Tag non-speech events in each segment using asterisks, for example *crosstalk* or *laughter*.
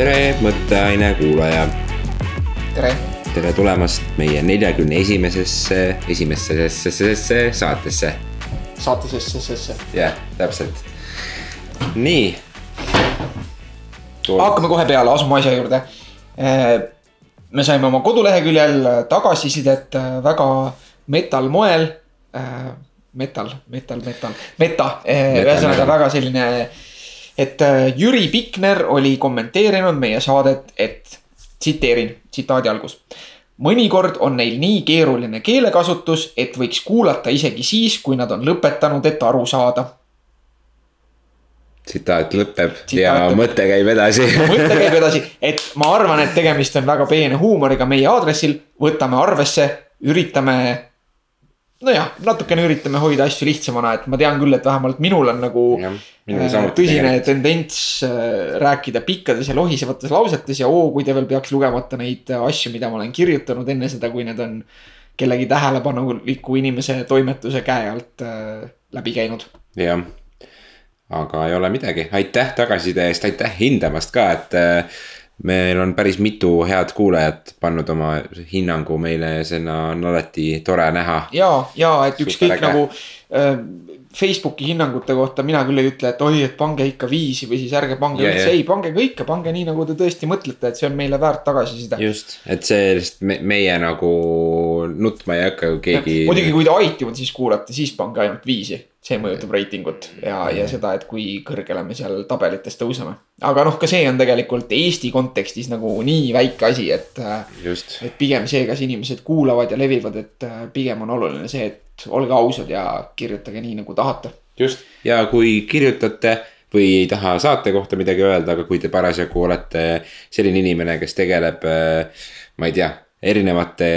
tere, mõtteaine kuulaja. tere. tere tulemast meie neljakümne esimesesse, esimesesse saatesse. saatesesse. jah, täpselt. nii. hakkame kohe peale, asume asja juurde. me saime oma koduleheküljel tagasisidet väga metal moel. Metal, metal, metal, meta, ühesõnaga väga selline et äh, Jüri Pikner oli kommenteerinud meie saadet, et tsiteerin, tsitaadi algus. mõnikord on neil nii keeruline keelekasutus, et võiks kuulata isegi siis, kui nad on lõpetanud, et aru saada. tsitaat lõpeb tsitaat ja lõpeb. mõte käib edasi *laughs* mõte käib edasi, et ma arvan, et tegemist on väga peene huumoriga meie aadressil, võtame arvesse, üritame nojah, natukene üritame hoida asju lihtsamana, et ma tean küll, et vähemalt minul on nagu ja, äh, tõsine tendents äh, rääkida pikkades ja lohisevates lausetes ja oo, kui te veel peaks lugemata neid asju, mida ma olen kirjutanud enne seda, kui need on kellegi tähelepanuliku inimese toimetuse käe alt äh, läbi käinud. jah, aga ei ole midagi, aitäh tagasiside eest, aitäh hindamast ka, et äh, meil on päris mitu head kuulajat pannud oma hinnangu meile ja seda on alati tore näha. ja, ja et ükskõik nagu äh, Facebooki hinnangute kohta mina küll ei ütle, et oi, et pange ikka viisi või siis ärge pange üldse, ei pange kõike, pange nii, nagu te tõesti mõtlete, et see on meile väärt tagasiside. just, et sellest me, meie nagu nutma ei hakka ju keegi. muidugi, kui te iTunes'is kuulate, siis pange ainult viisi see mõjutab reitingut ja, ja seda, et kui kõrgele me seal tabelites tõuseme. aga noh, ka see on tegelikult Eesti kontekstis nagu nii väike asi, et. et pigem see, kas inimesed kuulavad ja levivad, et pigem on oluline see, et olge ausad ja kirjutage nii, nagu tahate. just, ja kui kirjutate või ei taha saate kohta midagi öelda, aga kui te parasjagu olete selline inimene, kes tegeleb, äh, ma ei tea, erinevate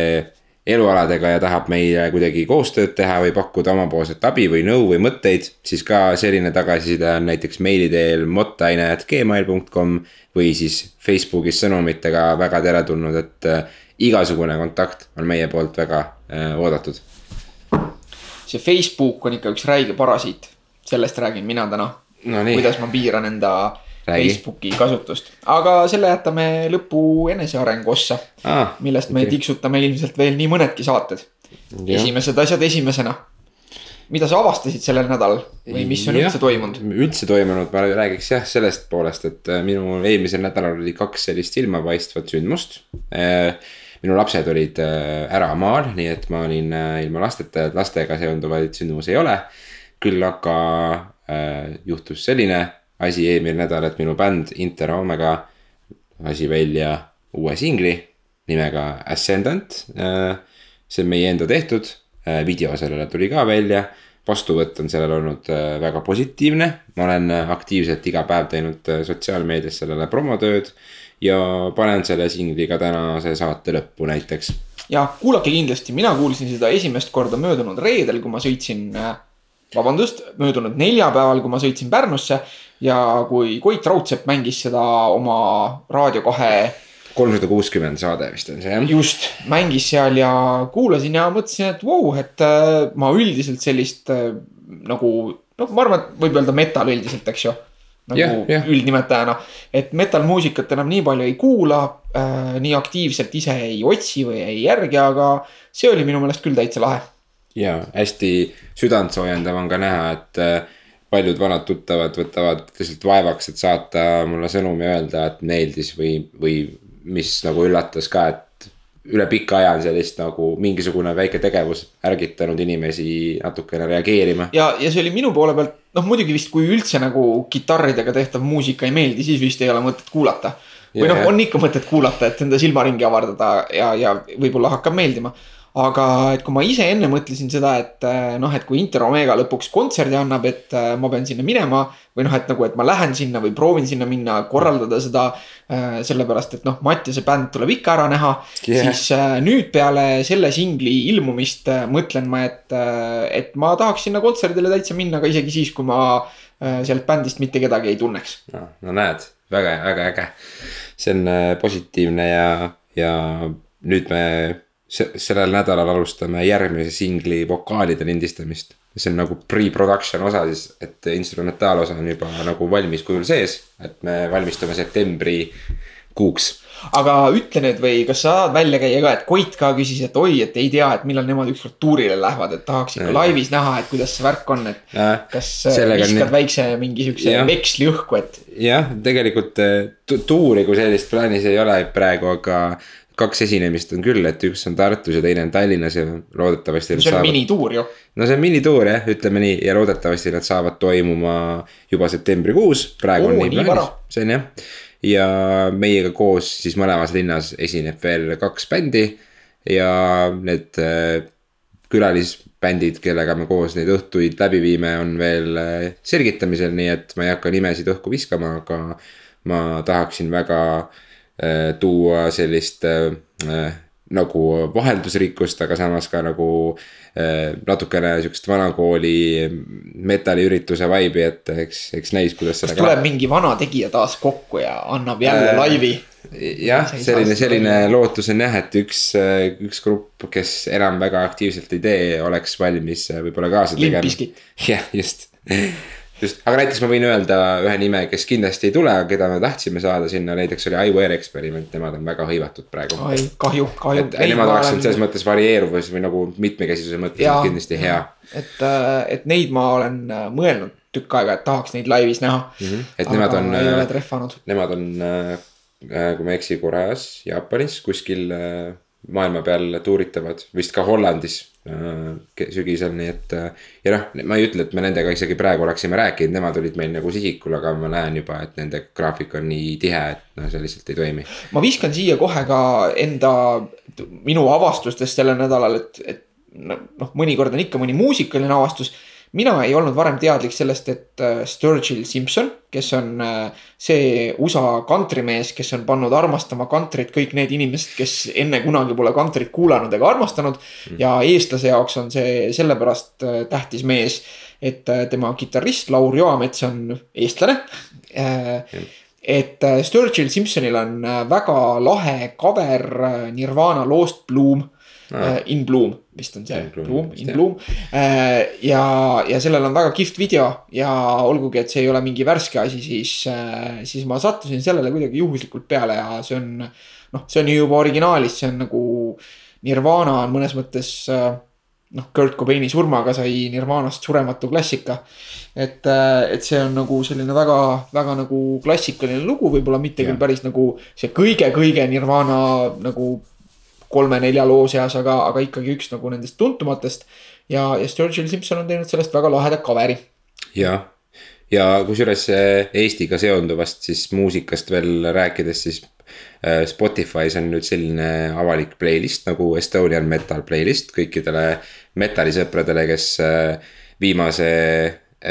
elualadega ja tahab meile kuidagi koostööd teha või pakkuda omapoolset abi või nõu või mõtteid, siis ka selline tagasiside on näiteks meili teel mottaine.gmail.com või siis Facebookis sõnumitega väga teretulnud, et äh, igasugune kontakt on meie poolt väga äh, oodatud. see Facebook on ikka üks räige parasiit, sellest räägin mina täna no,. kuidas ma piiran enda Räägi. Facebooki kasutust, aga selle jätame lõpu enesearengu ossa ah,. millest okay. me tiksutame ilmselt veel nii mõnedki saated. esimesed asjad esimesena. mida sa avastasid sellel nädalal või mis on ja, üldse toimunud? üldse toimunud, ma räägiks jah sellest poolest, et äh, minu eelmisel nädalal oli kaks sellist silmapaistvat sündmust. Äh, minu lapsed olid äh, ära maal, nii et ma olin ilma lasteta, et lastega seonduvaid sündmusi ei ole. küll aga juhtus selline asi eelmine nädal, et minu bänd Inter Omega lasi välja uue singli nimega Ascendant. see on meie enda tehtud, video sellele tuli ka välja. vastuvõtt on sellel olnud äh, väga positiivne, ma olen aktiivselt iga päev teinud äh, sotsiaalmeedias sellele promotööd. ja panen selle singli ka tänase saate lõppu näiteks. ja kuulake kindlasti, mina kuulsin seda esimest korda möödunud reedel, kui ma sõitsin äh, vabandust, möödunud neljapäeval, kui ma sõitsin Pärnusse ja kui Koit Raudsepp mängis seda oma Raadio kahe. kolmsada kuuskümmend saade vist on see jah. just, mängis seal ja kuulasin ja mõtlesin, et vau wow,, et äh, ma üldiselt sellist äh, nagu, noh, ma arvan, et võib öelda metal üldiselt, eks ju nagu yeah, yeah. üldnimetajana. et metal-muusikat enam nii palju ei kuula äh,, nii aktiivselt ise ei otsi või ei järgi, aga see oli minu meelest küll täitsa lahe. Ja hästi südantsoojendav on ka näha, et äh, paljud vanad tuttavad võtavad lihtsalt vaevaks, et saata mulle sõnum ja öelda, et meeldis või, või mis nagu üllatas ka, et üle pika aja on sellist nagu mingisugune väike tegevus ärgitanud inimesi natukene reageerima. ja, ja see oli minu poole pealt, noh muidugi vist, kui üldse nagu kitarridega tehtav muusika ei meeldi, siis vist ei ole mõtet kuulata. või noh, on ikka mõtet kuulata, et enda silmaringi avardada ja, ja võib-olla hakkab meeldima aga et kui ma ise enne mõtlesin seda, et äh, noh, et kui Inter Omega lõpuks kontserdi annab, et äh, ma pean sinna minema. või noh, et nagu, et ma lähen sinna või proovin sinna minna, korraldada seda. Äh, sellepärast, et noh, Mattiase bänd tuleb ikka ära näha yeah.. siis nüüd peale selle singli ilmumist mõtlen ma, et, et ma tahaks sinna kontserdile täitsa minna, aga isegi siis, kui ma sealt bändist mitte kedagi ei tunneks. no, no näed, väga, väga äge. see on positiivne ja, ja nüüd me sellel nädalal alustame järgmise singli vokaalide lindistamist. see on nagu pre-production osa siis, et instrumentaalosa on juba nagu valmis kujul sees, et me valmistume septembri kuuks aga ütle nüüd või kas sa saad välja käia ka, et Koit ka küsis, et oi, et ei tea, et millal nemad ükskord tuurile lähevad, et tahaks ikka laivis näha, et kuidas see värk on, et. kas äh, viskad on... väikse mingi siukse veksli õhku, et. jah, tegelikult äh, tuuri kui sellist plaanis ei ole praegu, aga kaks esinemist on küll, et üks on Tartus ja teine on Tallinnas ja loodetavasti. see on saavad... minituur ju. no see on minituur jah, ütleme nii ja loodetavasti nad saavad toimuma juba septembrikuus, praegu Oo, on nii plaanis, see on jah ja meiega koos siis mõlemas linnas esineb veel kaks bändi ja need äh, külalisbändid, kellega me koos neid õhtuid läbi viime, on veel äh, selgitamisel, nii et ma ei hakka nimesid õhku viskama, aga ma tahaksin väga äh, tuua sellist nagu vaheldusrikkust, aga samas ka nagu äh, natukene sihukest vanakooli metalliürituse vibe'i, et eks, eks näis, kuidas kas tuleb mingi vana tegija taas kokku ja annab jälle äh, laivi? jah, selline, selline lootus on jah, et üks, äh, üks grupp, kes enam väga aktiivselt ei tee, oleks valmis äh, võib-olla kaasa tegema. *laughs* jah, just just, aga näiteks ma võin öelda ühe nime, kes kindlasti ei tule, aga keda me tahtsime saada sinna, näiteks oli iWare Experiment, nemad on väga hõivatud praegu. oi, kahju, kahju. et nemad oleks olnud selles mõttes varieeruvus või nagu mitmekesisuse mõttes ja, kindlasti hea. et, äh, et neid ma olen äh, mõelnud tükk aega, et tahaks neid laivis näha mm. -hmm. et aga nemad on. ei ole trehvanud. Nemad on, äh, kui ma ei eksi, Koreas, Jaapanis kuskil maailma peal tuuritavad, vist ka Hollandis Äh, sügisel, nii et. Äh, ja noh, ma ei ütle, et me nendega isegi praegu oleksime rääkinud, nemad olid meil nagu sihikul, aga ma näen juba, et nende graafik on nii tihe, et noh, see lihtsalt ei toimi. ma viskan siia kohe ka enda, minu avastustest sellel nädalal, et, et noh, mõnikord on ikka mõni muusikaline avastus mina ei olnud varem teadlik sellest, et äh, Sturgill Simpson, kes on äh, see USA kantrimees, kes on pannud armastama kantrit kõik need inimesed, kes enne kunagi pole kantrit kuulanud ega armastanud mm.. ja eestlase jaoks on see sellepärast äh, tähtis mees, et tema kitarrist Laur Joamets on eestlane. Mm et Sturgill Simpsonil on väga lahe cover Nirvana loost Bloom ah.. In Bloom vist on see, Bloom, In Bloom. Äh, ja, ja sellel on väga kihvt video ja olgugi, et see ei ole mingi värske asi, siis, äh, siis ma sattusin sellele kuidagi juhuslikult peale ja see on. noh, see on ju juba originaalis, see on nagu Nirvana on mõnes mõttes noh, Kurt Cobaini surmaga sai Nirvanast surematu klassika. et, et see on nagu selline väga, väga nagu klassikaline lugu, võib-olla mitte ja. küll päris nagu see kõige-kõige Nirvana nagu kolme-nelja loo seas, aga, aga ikkagi üks nagu nendest tuntumatest. ja, ja Sturgill Simpson on teinud sellest väga laheda cover'i. jah, ja kusjuures Eestiga seonduvast siis muusikast veel rääkides, siis äh, Spotify's on nüüd selline avalik playlist nagu Estonian Metal playlist kõikidele metallisõpradele, kes äh, viimase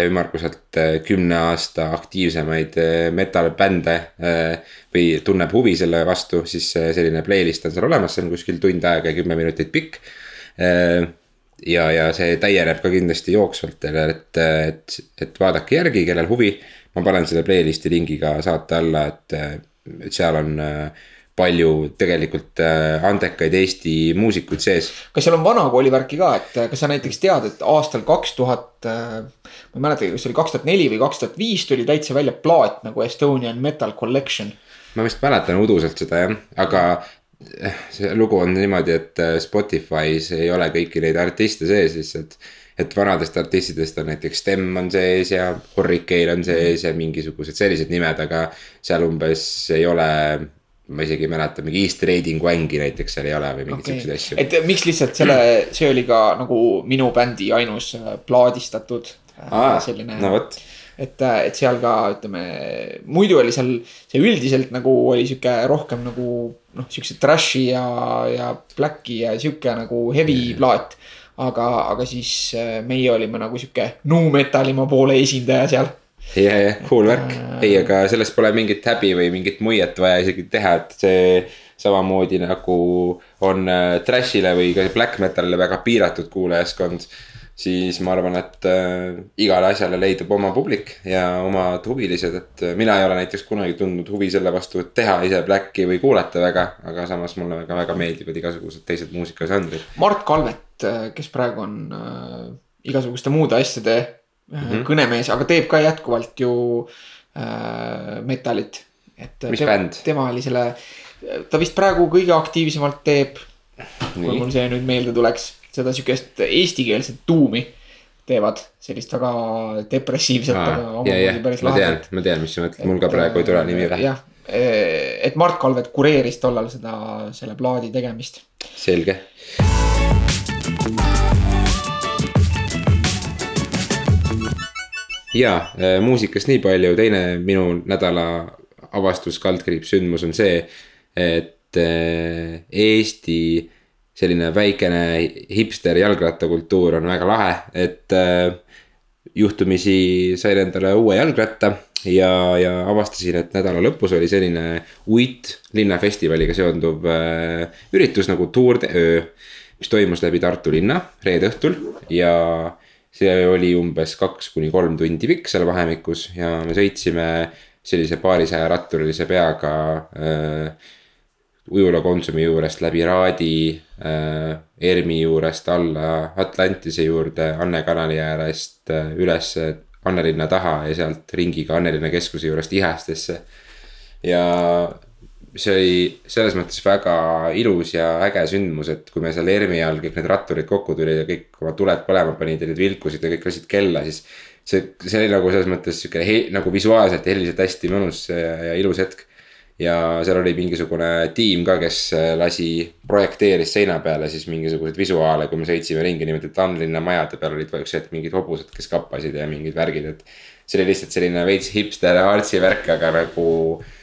ümmarguselt äh, kümne aasta aktiivsemaid äh, metal bände. Äh, või tunneb huvi selle vastu, siis selline playlist on seal olemas, see on kuskil tund aega ja kümme minutit pikk. ja, ja see täieneb ka kindlasti jooksvalt, et, et, et vaadake järgi, kellel huvi. ma panen selle playlist'i lingi ka saate alla, et, et seal on palju tegelikult andekaid Eesti muusikuid sees. kas seal on vanakooli värki ka, et kas sa näiteks tead, et aastal kaks tuhat ma ei mäletagi, kas see oli kaks tuhat neli või kaks tuhat viis tuli täitsa välja plaat nagu Estonian Metal Collection. ma vist mäletan uduselt seda jah, aga see lugu on niimoodi, et Spotify's ei ole kõiki neid artiste sees lihtsalt. et vanadest artistidest on näiteks Stem on sees ja Hurricane on sees ja mingisugused sellised nimed, aga seal umbes ei ole ma isegi ei mäleta, mingi East Raiding Wangi näiteks seal ei ole või mingeid okay. siukseid asju. et miks lihtsalt selle, *clears throat* see oli ka nagu minu bändi ainus äh, plaadistatud Aa, selline no vot et, et seal ka ütleme, muidu oli seal see üldiselt nagu oli sihuke rohkem nagu noh, siukse trash'i ja, ja black'i ja sihuke nagu heavy mm. plaat. aga, aga siis äh, meie olime nagu sihuke nu metalima poole esindaja seal. Ja, ja cool värk, äh, ei, aga sellest pole mingit häbi või mingit muiet vaja isegi teha, et see samamoodi nagu on äh, trash'ile või ka black metal'ile väga piiratud kuulajaskond siis ma arvan, et äh, igale asjale leidub oma publik ja omad huvilised, et äh, mina ei ole näiteks kunagi tundnud huvi selle vastu, et teha ise Blacki või kuulata väga, aga samas mulle väga-väga meeldivad igasugused teised muusikažanrid. Mart Kalvet, äh, kes praegu on äh, igasuguste muude asjade äh, mm -hmm. kõnemees, aga teeb ka jätkuvalt ju äh, metalit et Mis tema, bänd? tema oli selle, ta vist praegu kõige aktiivsemalt teeb, kui mul see nüüd meelde tuleks, seda sihukest eestikeelset tuumi teevad, sellist väga depressiivset, aga omamoodi päris ma tean lahedat., ma tean, mis sa mõtled, mul ka praegu ei tule nimi pähe, jah, et Mart Kalvet kureeris tollal seda, selle plaadi tegemist. selge. Ja äh, muusikast nii palju, teine minu nädala avastus, kaldkriips sündmus on see, et äh, Eesti selline väikene hipster jalgrattakultuur on väga lahe, et äh, juhtumisi sain endale uue jalgratta ja, ja avastasin, et nädala lõpus oli selline uit linnafestivaliga seonduv üritus nagu Tour de Öö. mis toimus läbi Tartu linna reede õhtul ja see oli umbes kaks kuni kolm tundi pikk seal vahemikus ja me sõitsime sellise paarisaja ratturilise peaga äh, ujula Konsumi juurest läbi Raadi äh,, ERMi juurest alla Atlantise juurde, Anne kanali äärest äh, üles Annelinna taha ja sealt ringiga Annelinna keskuse juurest Ihastesse. ja see oli selles mõttes väga ilus ja äge sündmus, et kui me seal ERMi all kõik need ratturid kokku tulid ja kõik oma tuled põlema panid ja need vilkusid ja kõik lasid kella, siis see, see oli nagu selles mõttes sihuke nagu visuaalselt ja heliliselt hästi mõnus ja, ja ilus hetk ja seal oli mingisugune tiim ka, kes lasi, projekteeris seina peale siis mingisuguseid visuaale, kui me sõitsime ringi niimoodi, et Annelinna majade peal olid siuksed mingid hobused, kes kappasid ja mingid värgid, et. see oli lihtsalt selline veits hipster artsi värk, aga nagu.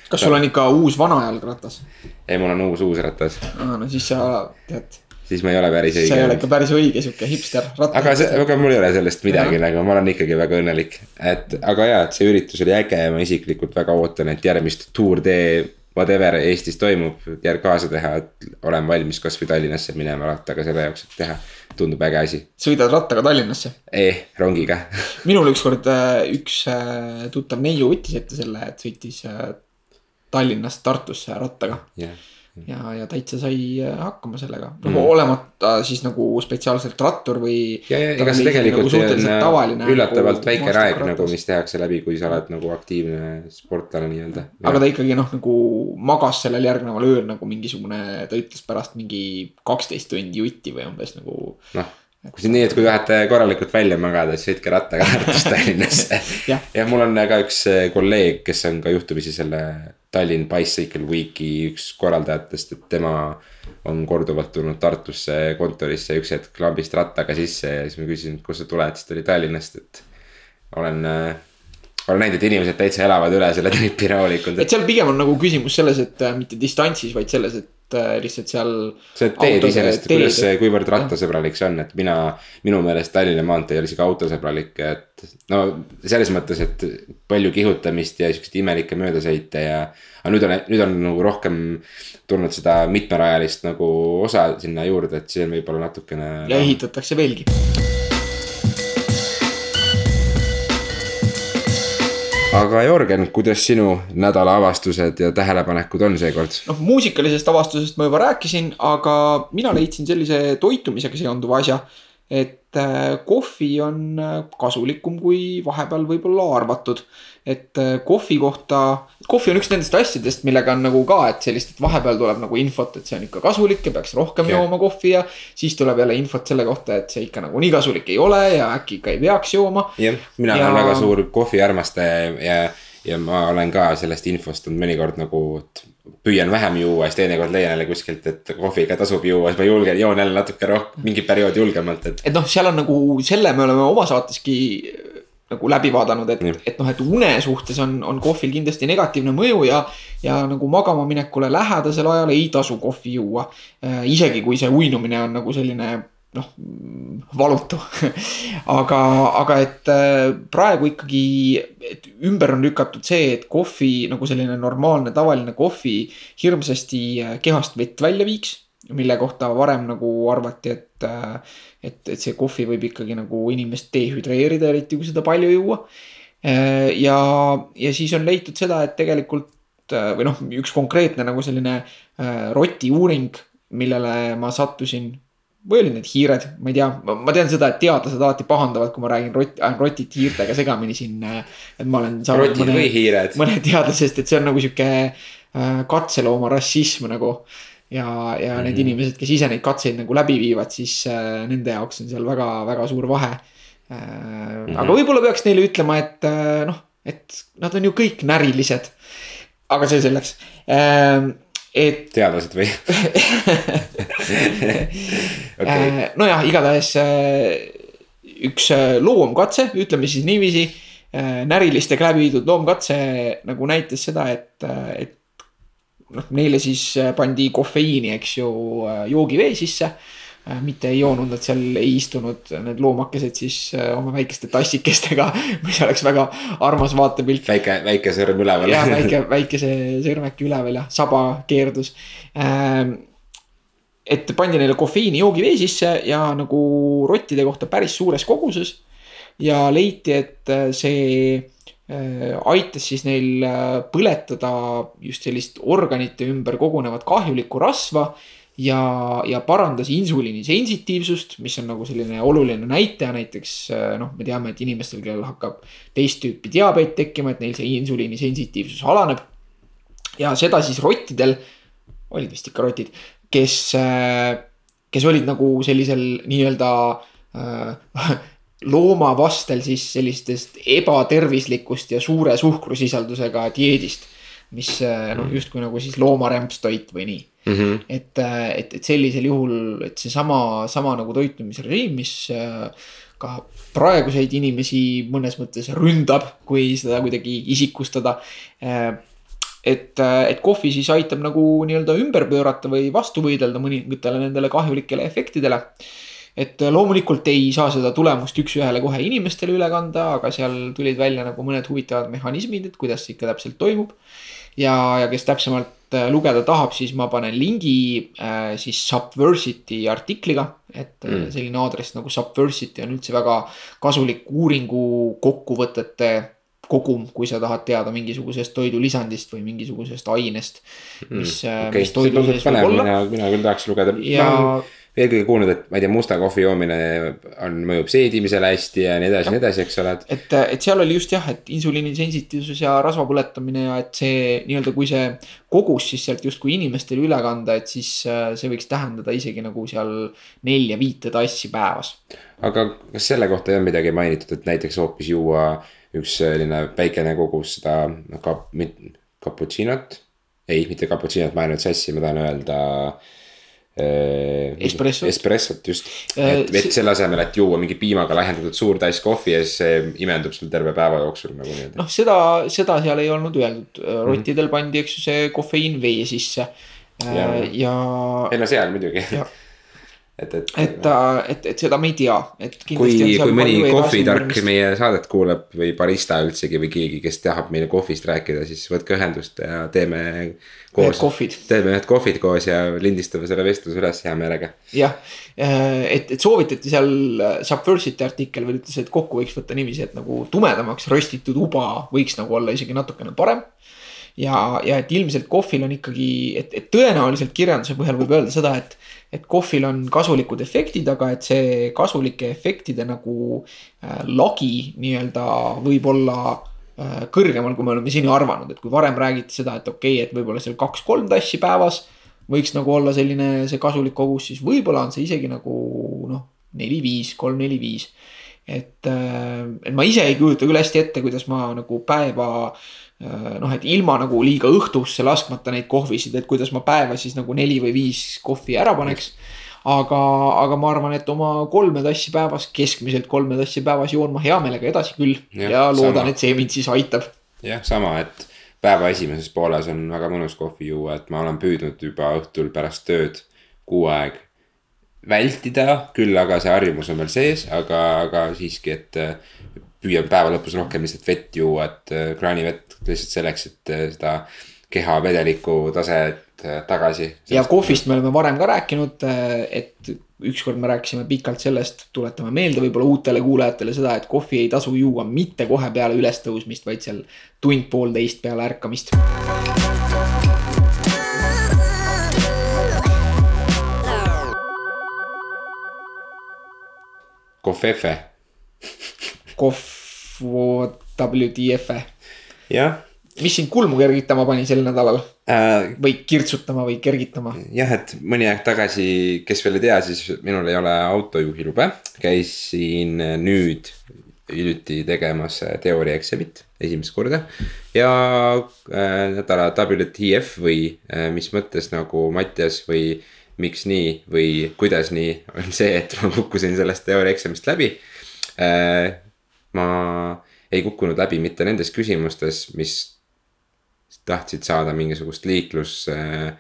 Kas sul on ikka uus vana jalgratas? ei, mul on uus, uus ratas, aa, no siis sa tead, siis ma ei ole päris see ei ole õige ikka. päris õige sihuke hipster. aga see, aga mul ei ole sellest midagi Jah. nagu, ma olen ikkagi väga õnnelik, et aga jaa, et see üritus oli äge ja ma isiklikult väga ootan, et järgmist Tour de whatever Eestis toimub, järg kaasa teha, et olen valmis kasvõi Tallinnasse minema rattaga selle jaoks, et teha. tundub äge asi, sõidad rattaga Tallinnasse. eh, rongiga. minul ükskord äh, üks äh, tuttav neiu võttis ette selle, et sõitis äh, Tallinnast Tartusse rattaga jah, ja, ja täitsa sai äh, hakkama sellega, nagu Mm. olemata siis nagu spetsiaalselt rattur või. ja, ja ega see oli tegelikult nagu suhteliselt on äh, üllatavalt nagu väike raeg nagu, mis tehakse läbi, kui sa oled nagu aktiivne sportlane nii-öelda. aga ta ikkagi noh, nagu magas sellel järgneval ööl nagu mingisugune, ta ütles pärast mingi kaksteist tundi jutti või umbes nagu. noh, kui see nii, et kui tahate korralikult välja magada, siis sõitke rattaga Tartust *laughs* Tallinnasse Jah.. ja mul on ka üks äh, kolleeg, kes on ka juhtumisi selle Tallinn Bicycle Weeki üks korraldajatest, et tema on korduvalt tulnud Tartusse kontorisse üks hetk lambist rattaga sisse ja siis ma küsisin, et kust sa tuled, siis ta oli Tallinnast, et olen äh, olen näinud, et inimesed täitsa elavad üle selle tripi rahulikult, et seal pigem on nagu küsimus selles, et äh, mitte distantsis, vaid selles, et lihtsalt seal. see teed iseenesest, kuidas see, kuivõrd rattasõbralik see on, et mina, minu meelest Tallinna maantee ei ole isegi autosõbralik, et. no selles mõttes, et palju kihutamist ja siukseid imelikke möödasõite ja. aga nüüd on, nüüd on nagu rohkem tulnud seda mitmerajalist nagu osa sinna juurde, et see on võib-olla natukene. ja ehitatakse veelgi. Aga Jörgen, kuidas sinu nädala avastused ja tähelepanekud on seekord? noh, muusikalisest avastusest ma juba rääkisin, aga mina leidsin sellise toitumisega seonduva asja. et äh, kohvi on äh, kasulikum, kui vahepeal võib-olla arvatud. Et äh, kohvi kohta, kohvi on üks nendest asjadest, millega on nagu ka, et sellist, et vahepeal tuleb nagu infot, et see on ikka kasulik ja peaks rohkem Jah. jooma kohvi ja. siis tuleb jälle infot selle kohta, et see ikka nagu nii kasulik ei ole ja äkki ikka ei peaks jooma jah, mina Ja- olen väga suur kohviarmastaja ja, ja ma olen ka sellest infost on mõnikord nagu. püüan vähem juua, siis teinekord leian jälle kuskilt, et kohviga tasub juua, siis ma julgen, joon jälle natuke rohkem, mingi periood julgemalt, et. et noh, seal on nagu selle me oleme oma saateski nagu läbi vaadanud, et et noh, et une suhtes on, on kohvil kindlasti negatiivne mõju ja. ja nagu magama minekule lähedasel ajal ei tasu kohvi juua. isegi kui see uinumine on nagu selline noh, valutu. *laughs* aga, aga et äh, praegu ikkagi, et ümber on lükatud see, et kohvi nagu selline normaalne tavaline kohvi hirmsasti äh, kehast vett välja viiks mille kohta varem nagu arvati, et, et, et see kohvi võib ikkagi nagu inimest dehüdreerida, eriti kui seda palju juua. ja, ja siis on leitud seda, et tegelikult äh, või noh, üks konkreetne nagu selline äh, roti uuring, millele ma sattusin või olid need hiired, ma ei tea, ma tean seda, et teadlased alati pahandavad, kui ma räägin ajan rotit hiirtega segamini siin. et ma olen. rotid mõne, mõne teadlasest, et see on nagu sihuke äh, katselooma rassism nagu. Ja, ja mm. need mhm. inimesed, kes ise neid katseid nagu läbi viivad, siis äh, nende jaoks on seal väga, väga suur vahe äh,. Mm -hmm. aga võib-olla peaks neile ütlema, et äh, noh, et nad on ju kõik närilised. aga see selleks äh, et. teadlased või *laughs* okay.? nojah, igatahes äh, üks äh, loomkatse, ütleme siis niiviisi. Äh, närilistega läbi viidud loomkatse nagu näitas seda, et, et noh, neile siis pandi kofeiini, eks ju, joogivee sisse Äh, mitte ei joonud nad seal, ei istunud need loomakesed siis äh, oma väikeste tassikestega, *laughs* mis oleks väga armas vaatepilt. väike, väike sõrm üleval. jah, väike, *laughs* väikese sõrmeki üleval ja saba keerdus. Ähm, et pandi neile kofeiini joogivee sisse ja nagu rottide kohta päris suures koguses. ja leiti, et äh, see aitas siis neil põletada just sellist organite ümber kogunevat kahjulikku rasva ja, ja parandas insuliini sensitiivsust, mis on nagu selline oluline näitaja, näiteks äh, noh, me teame, et inimestel, kellel hakkab teist tüüpi diabeet tekkima, et neil see insuliini sensitiivsus alaneb. ja seda siis rottidel, olid vist ikka rotid, kes, äh, kes olid nagu sellisel nii-öelda äh, *laughs* loomavastel siis sellistest ebatervislikust ja suure suhkrusisaldusega dieedist. mis äh, noh, justkui nagu siis loomarämpstoit või nii Mm -hmm. et, äh, et, et sellisel juhul, et seesama, sama nagu toitumisrežiim, mis äh, ka praeguseid inimesi mõnes mõttes ründab, kui seda kuidagi isikustada. Et, et kohvi siis aitab nagu nii-öelda ümber pöörata või vastu võidelda mõningatele nendele kahjulikele efektidele. Et loomulikult ei saa seda tulemust üks-ühele kohe inimestele üle kanda, aga seal tulid välja nagu mõned huvitavad mehhanismid, et kuidas see ikka täpselt toimub. ja, ja kes täpsemalt Äh, lugeda tahab, siis ma panen lingi äh, siis Subversity artikliga. et äh, mm. selline aadress nagu Subversity on üldse väga kasulik uuringu kokkuvõtete kogum, kui sa tahad teada mingisugusest toidulisandist või mingisugusest ainest, mis mm,, okay. mis toidu sees võib olla. mina, mina küll tahaks lugeda. ja no, eelkõige kuulnud, et ma ei tea, musta kohvi joomine on, mõjub seedimisele hästi ja nii edasi ja nii edasi, eks ole. et, et seal oli just jah, et insuliini sensitiivsus ja rasva põletamine ja et see nii-öelda, kui see kogus siis sealt justkui inimestele üle kanda, et siis äh, see võiks tähendada isegi nagu seal nelja-viite tassi päevas. aga kas selle kohta ei olnud midagi mainitud, et näiteks hoopis juua üks selline väikene kogus seda kap-, cappuccino't? ei, mitte cappuccino't, ma ajan nüüd sassi, ma tahan öelda äh, Äh, espressot. espressot just, äh, et, et selle asemel, et juua mingi piimaga lahjendatud suur tass kohvi ja siis see imendub sul terve päeva jooksul nagu nii-öelda. noh, seda, seda seal ei olnud öeldud, äh, rottidel mm -hmm. pandi, eks ju, see kofeiin vee sisse. ja, ja. ei no seal muidugi et, et. et, et, et seda me ei tea, et. kui, kui mõni kohvitark meie saadet kuulab või barista üldsegi või keegi, kes tahab meile kohvist rääkida, siis võtke ühendust ja teeme. koos, teeme ühed kohvid koos ja lindistame selle vestluse üles hea meelega. jah, et, et soovitati seal Subversity artikkel veel ütles, et kokku võiks võtta niiviisi, et nagu tumedamaks röstitud uba võiks nagu olla isegi natukene parem ja, ja et ilmselt kohvil on ikkagi, et, et tõenäoliselt kirjanduse põhjal võib öelda seda, et et kohvil on kasulikud efektid, aga et see kasulike efektide nagu äh, lagi nii-öelda võib olla äh, kõrgemal, kui me oleme seni arvanud, et kui varem räägiti seda, et okei okay,, et võib-olla seal kaks-kolm tassi päevas. võiks nagu olla selline see kasulik kogus, siis võib-olla on see isegi nagu noh, neli-viis, kolm-neli-viis. et, äh, et ma ise ei kujuta küll hästi ette, kuidas ma nagu päeva noh, et ilma nagu liiga õhtusse laskmata neid kohvisid, et kuidas ma päeva siis nagu neli või viis kohvi ära paneks. aga, aga ma arvan, et oma kolme tassi päevas, keskmiselt kolme tassi päevas joon ma hea meelega edasi küll ja, ja loodan, et see mind siis aitab. jah, sama, et päeva esimeses pooles on väga mõnus kohvi juua, et ma olen püüdnud juba õhtul pärast tööd kuu aeg vältida, küll aga see harjumus on veel sees, aga, aga siiski, et püüan päeva lõpus rohkem lihtsalt vett juua, et äh, kraanivett lihtsalt selleks, et äh, seda keha vedeliku taset äh, tagasi. ja kohvist me oleme varem ka rääkinud, et ükskord me rääkisime pikalt sellest, tuletame meelde võib-olla uutele kuulajatele seda, et kohvi ei tasu juua mitte kohe peale ülestõusmist, vaid seal tund-poolteist peale ärkamist. Kohvefe. Kohv WTF-e. Jah mis sind kulmu kergitama pani sel nädalal äh,? või kirtsutama või kergitama? jah, et mõni aeg tagasi, kes veel ei tea, siis minul ei ole autojuhilube. käisin nüüd hiljuti tegemas teooriaeksamit esimest korda. ja äh, nädala WTF või äh, mis mõttes nagu Mattias või miks nii või kuidas nii on see, et ma kukkusin sellest teooriaeksamist läbi äh,. ma ei kukkunud läbi mitte nendes küsimustes, mis tahtsid saada mingisugust liiklus äh,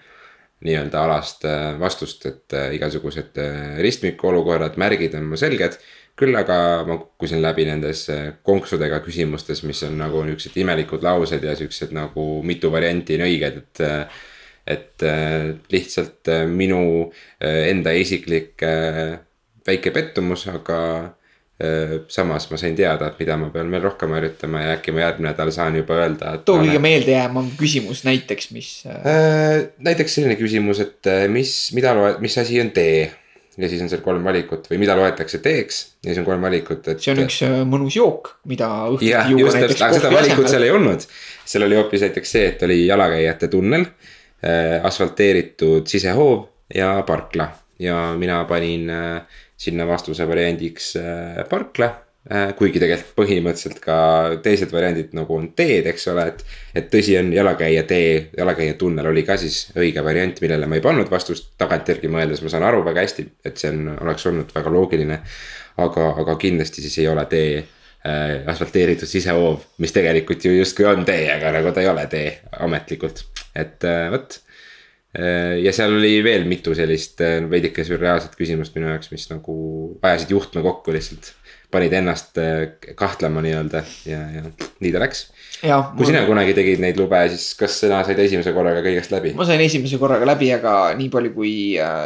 nii-öelda alast äh, vastust, et äh, igasugused ristmiku olukorrad, märgid on mul selged. küll aga ma kukkusin läbi nendes konksudega küsimustes, mis on nagu niuksed imelikud laused ja siuksed nagu mitu varianti on õiged, et. et lihtsalt minu enda isiklik väike pettumus, aga samas ma sain teada, et mida ma pean veel rohkem harjutama ja äkki ma järgmine nädal saan juba öelda. too kõige meeldejäävam küsimus näiteks, mis äh, äh,. näiteks selline küsimus, et äh, mis, mida loed, mis asi on tee? ja siis on seal kolm valikut või mida loetakse teeks ja siis on kolm valikut, et. see on üks mõnus jook, mida õhtuti juua näiteks. aga seda valikut seal ei olnud, seal oli hoopis näiteks see, et oli jalakäijate tunnel äh,, asfalteeritud sisehoov ja parkla ja mina panin äh, sinna vastuse variandiks äh, parkla. Äh, kuigi tegelikult põhimõtteliselt ka teised variandid nagu on teed, eks ole, et. et tõsi on jalakäija tee, jalakäija tunnel oli ka siis õige variant, millele ma ei pannud vastust, tagantjärgi mõeldes ma saan aru väga hästi, et see on, oleks olnud väga loogiline. aga, aga kindlasti siis ei ole tee äh, asfalteeritud sisehoov, mis tegelikult ju justkui on tee, aga nagu ta ei ole tee ametlikult, et äh, vot ja seal oli veel mitu sellist äh, veidike sürreaalset küsimust minu jaoks, mis nagu ajasid juhtme kokku lihtsalt. panid ennast äh, kahtlema nii-öelda ja, ja nii ta läks. kui sina kunagi tegid neid lube, siis kas sina said esimese korraga kõigest läbi? ma sain esimese korraga läbi, aga nii palju, kui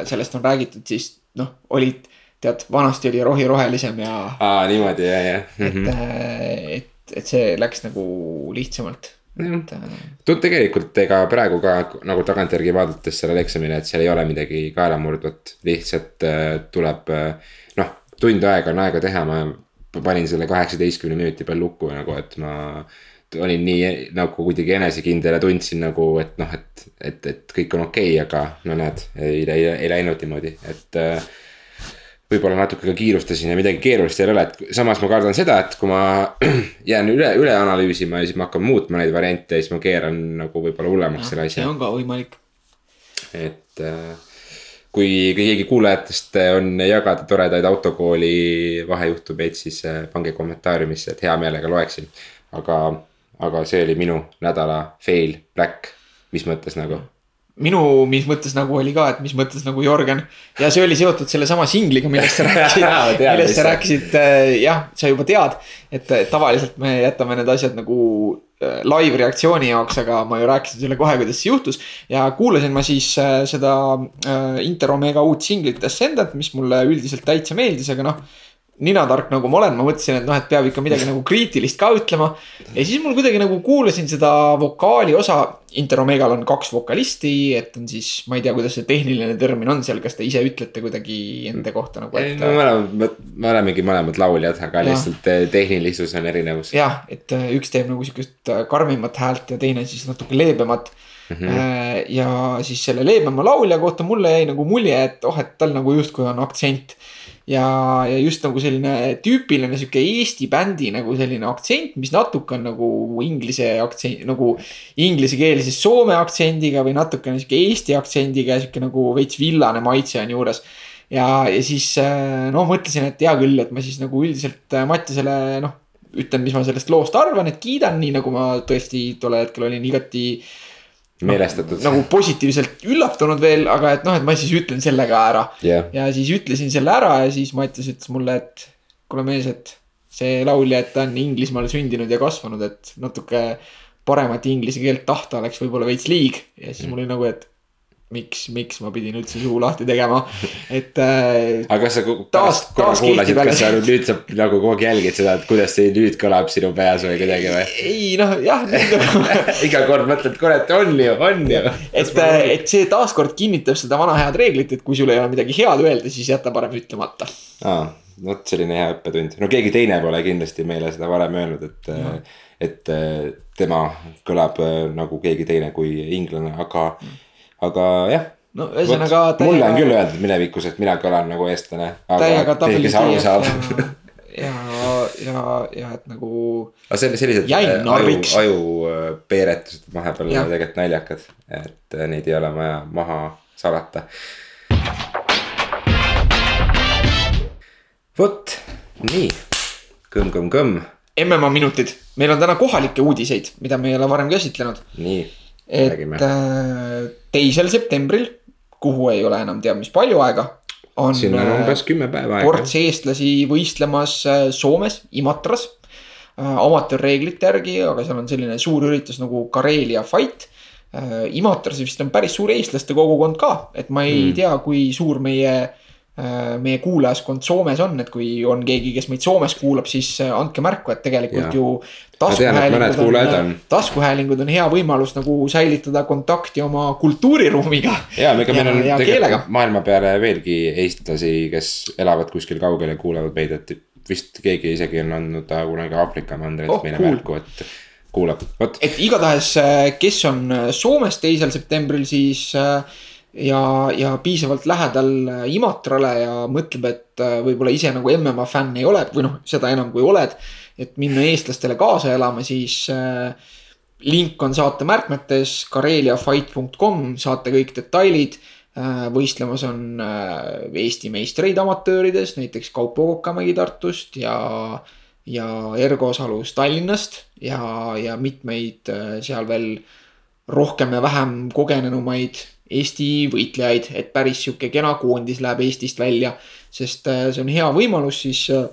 sellest on räägitud, siis noh, olid tead, vanasti oli rohi rohelisem ja. aa, niimoodi ja, ja. et -hmm. et, et see läks nagu lihtsamalt tegelikult ega praegu ka nagu tagantjärgi vaadates sellele eksamile, et seal ei ole midagi kaelamurdvat, lihtsalt äh, tuleb äh, noh, tund aega on aega teha, ma panin selle kaheksateistkümne minuti peal lukku nagu, et ma olin nii nagu kuidagi enesekindel ja tundsin nagu, et noh, et, et, et kõik on okei okay,, aga no näed, ei, ei, ei läinud niimoodi, et äh, võib-olla natuke ka kiirustasin ja midagi keerulist ei ole, et samas ma kardan seda, et kui ma *clears throat* jään üle, üle analüüsima ja siis ma hakkan muutma neid variante, siis ma keeran nagu võib-olla hullemaks selle asja. see on ka võimalik. et äh, kui keegi kuulajatest on jagada toredaid autokooli vahejuhtumeid, siis äh, pange kommentaariumisse, et hea meelega loeksin. aga, aga see oli minu nädala fail, black, mis mõttes nagu minu, mis mõttes nagu oli ka, et mis mõttes nagu Jörgen. ja see oli seotud sellesama singliga, millest sa *laughs* rääkisid millest sa rääkisid, äh, jah, sa juba tead. et tavaliselt me jätame need asjad nagu äh, live reaktsiooni jaoks, aga ma ju rääkisin sulle kohe, kuidas see juhtus. ja kuulasin ma siis äh, seda Inter Omega uut singlit Ascendant, mis mulle üldiselt täitsa meeldis, aga noh ninatark nagu ma olen, ma mõtlesin, et noh, et peab ikka midagi nagu kriitilist ka ütlema. ja siis mul kuidagi nagu kuulasin seda vokaali osa. Interomegal on kaks vokalisti, et on siis, ma ei tea, kuidas see tehniline termin on seal, kas te ise ütlete kuidagi enda kohta nagu, et. me oleme, me olemegi mõlemad lauljad, aga ja. lihtsalt eh, tehnilisus on erinevus. jah, et eh, üks teeb nagu sihukest eh, karmimat häält ja teine siis natuke leebemat Mm -hmm. ja siis selle leebema laulja kohta mulle jäi nagu mulje, et oh, et tal nagu justkui on aktsent ja, ja just nagu selline tüüpiline sihuke Eesti bändi nagu selline aktsent, mis natuke on nagu inglise aktsent, nagu inglisekeelse soome aktsendiga või natukene sihuke Eesti aktsendiga ja sihuke nagu veits villane maitse on juures. ja, ja siis noh, mõtlesin, et hea küll, et ma siis nagu üldiselt äh, Mattiasele noh, ütlen, mis ma sellest loost arvan, et kiidan, nii nagu ma tõesti tol hetkel olin igati meelestatud no,. nagu positiivselt üllatunud veel, aga et noh, et ma siis ütlen selle ka ära yeah.. ja siis ütlesin selle ära ja siis Mattias ütles mulle, et kuule mees, et see laulja, et ta on Inglismaal sündinud ja kasvanud, et natuke paremat inglise keelt tahta oleks võib-olla veits liig. ja siis mul oli nagu, et miks, miks ma pidin üldse suu lahti tegema, et äh,. aga kas sa pärast korra kuulasid, kas sa nüüd sa nagu kogu aeg jälgid seda, et kuidas see nüüd kõlab sinu peas või kuidagi või? ei noh, jah *laughs* iga kord mõtled, kurat, on ju, on ju. et, et see taaskord kinnitab seda vana head reeglit, et kui sul ei ole midagi head öelda, siis jäta parem ütlemata. aa, vot selline hea õppetund, no keegi teine pole kindlasti meile seda varem öelnud, et no., et tema kõlab nagu keegi teine kui inglane, aga mm aga jah. no ühesõnaga. mulle on küll öeldud minevikus, et mina kõlan nagu eestlane. täiega tabeli tiief ja, ja, ja, et nagu. aga selle, sellised aju, ajupeeretused vahepeal on tegelikult naljakad, et äh, neid ei ole vaja maha salata. vot, nii, kõmm-kõmm-kõmm. MMA minutid, meil on täna kohalikke uudiseid, mida me ei ole varem käsitlenud. nii et Räägime. Äh, teisel septembril, kuhu ei ole enam teab mis palju aega. on sinna on umbes kümme päeva aega. ports eestlasi võistlemas äh, Soomes, Imatras. Äh, amatöörreeglite järgi, aga seal on selline suur üritus nagu Karelia Fight. Imatras vist on päris suur eestlaste kogukond ka, et ma ei mm. tea, kui suur meie Äh, meie kuulajaskond Soomes on, et kui on keegi, kes meid Soomes kuulab, siis äh, andke märku, et tegelikult ja. ju. taskuhäälingud on, on., taskuhäälingud on hea võimalus nagu säilitada kontakti oma kultuuriruumiga. ja, ega meil on tegelikult maailma peale veelgi eestlasi, kes elavad kuskil kaugel ja kuulavad meid, et vist keegi isegi on andnud kunagi Aafrika mandrilt oh, meile cool. märku, et kuulab, vot. et igatahes, äh, kes on Soomes teisel septembril, siis äh, ja, ja piisavalt lähedal äh, Imatrale ja mõtleb, et äh, võib-olla ise nagu MMA fänn ei ole või noh, seda enam kui oled. et minna eestlastele kaasa elama, siis äh, link on saate märkmetes kareliafight.com, saate kõik detailid võistlemas on Eesti meistreid amatöörides, näiteks Kaupo Kokamägi Tartust ja, ja Ergo Salus Tallinnast ja, ja mitmeid seal veel rohkem ja vähem kogenenumaid Eesti võitlejaid, et päris sihuke kena koondis läheb Eestist välja. sest äh, see on hea võimalus siis äh,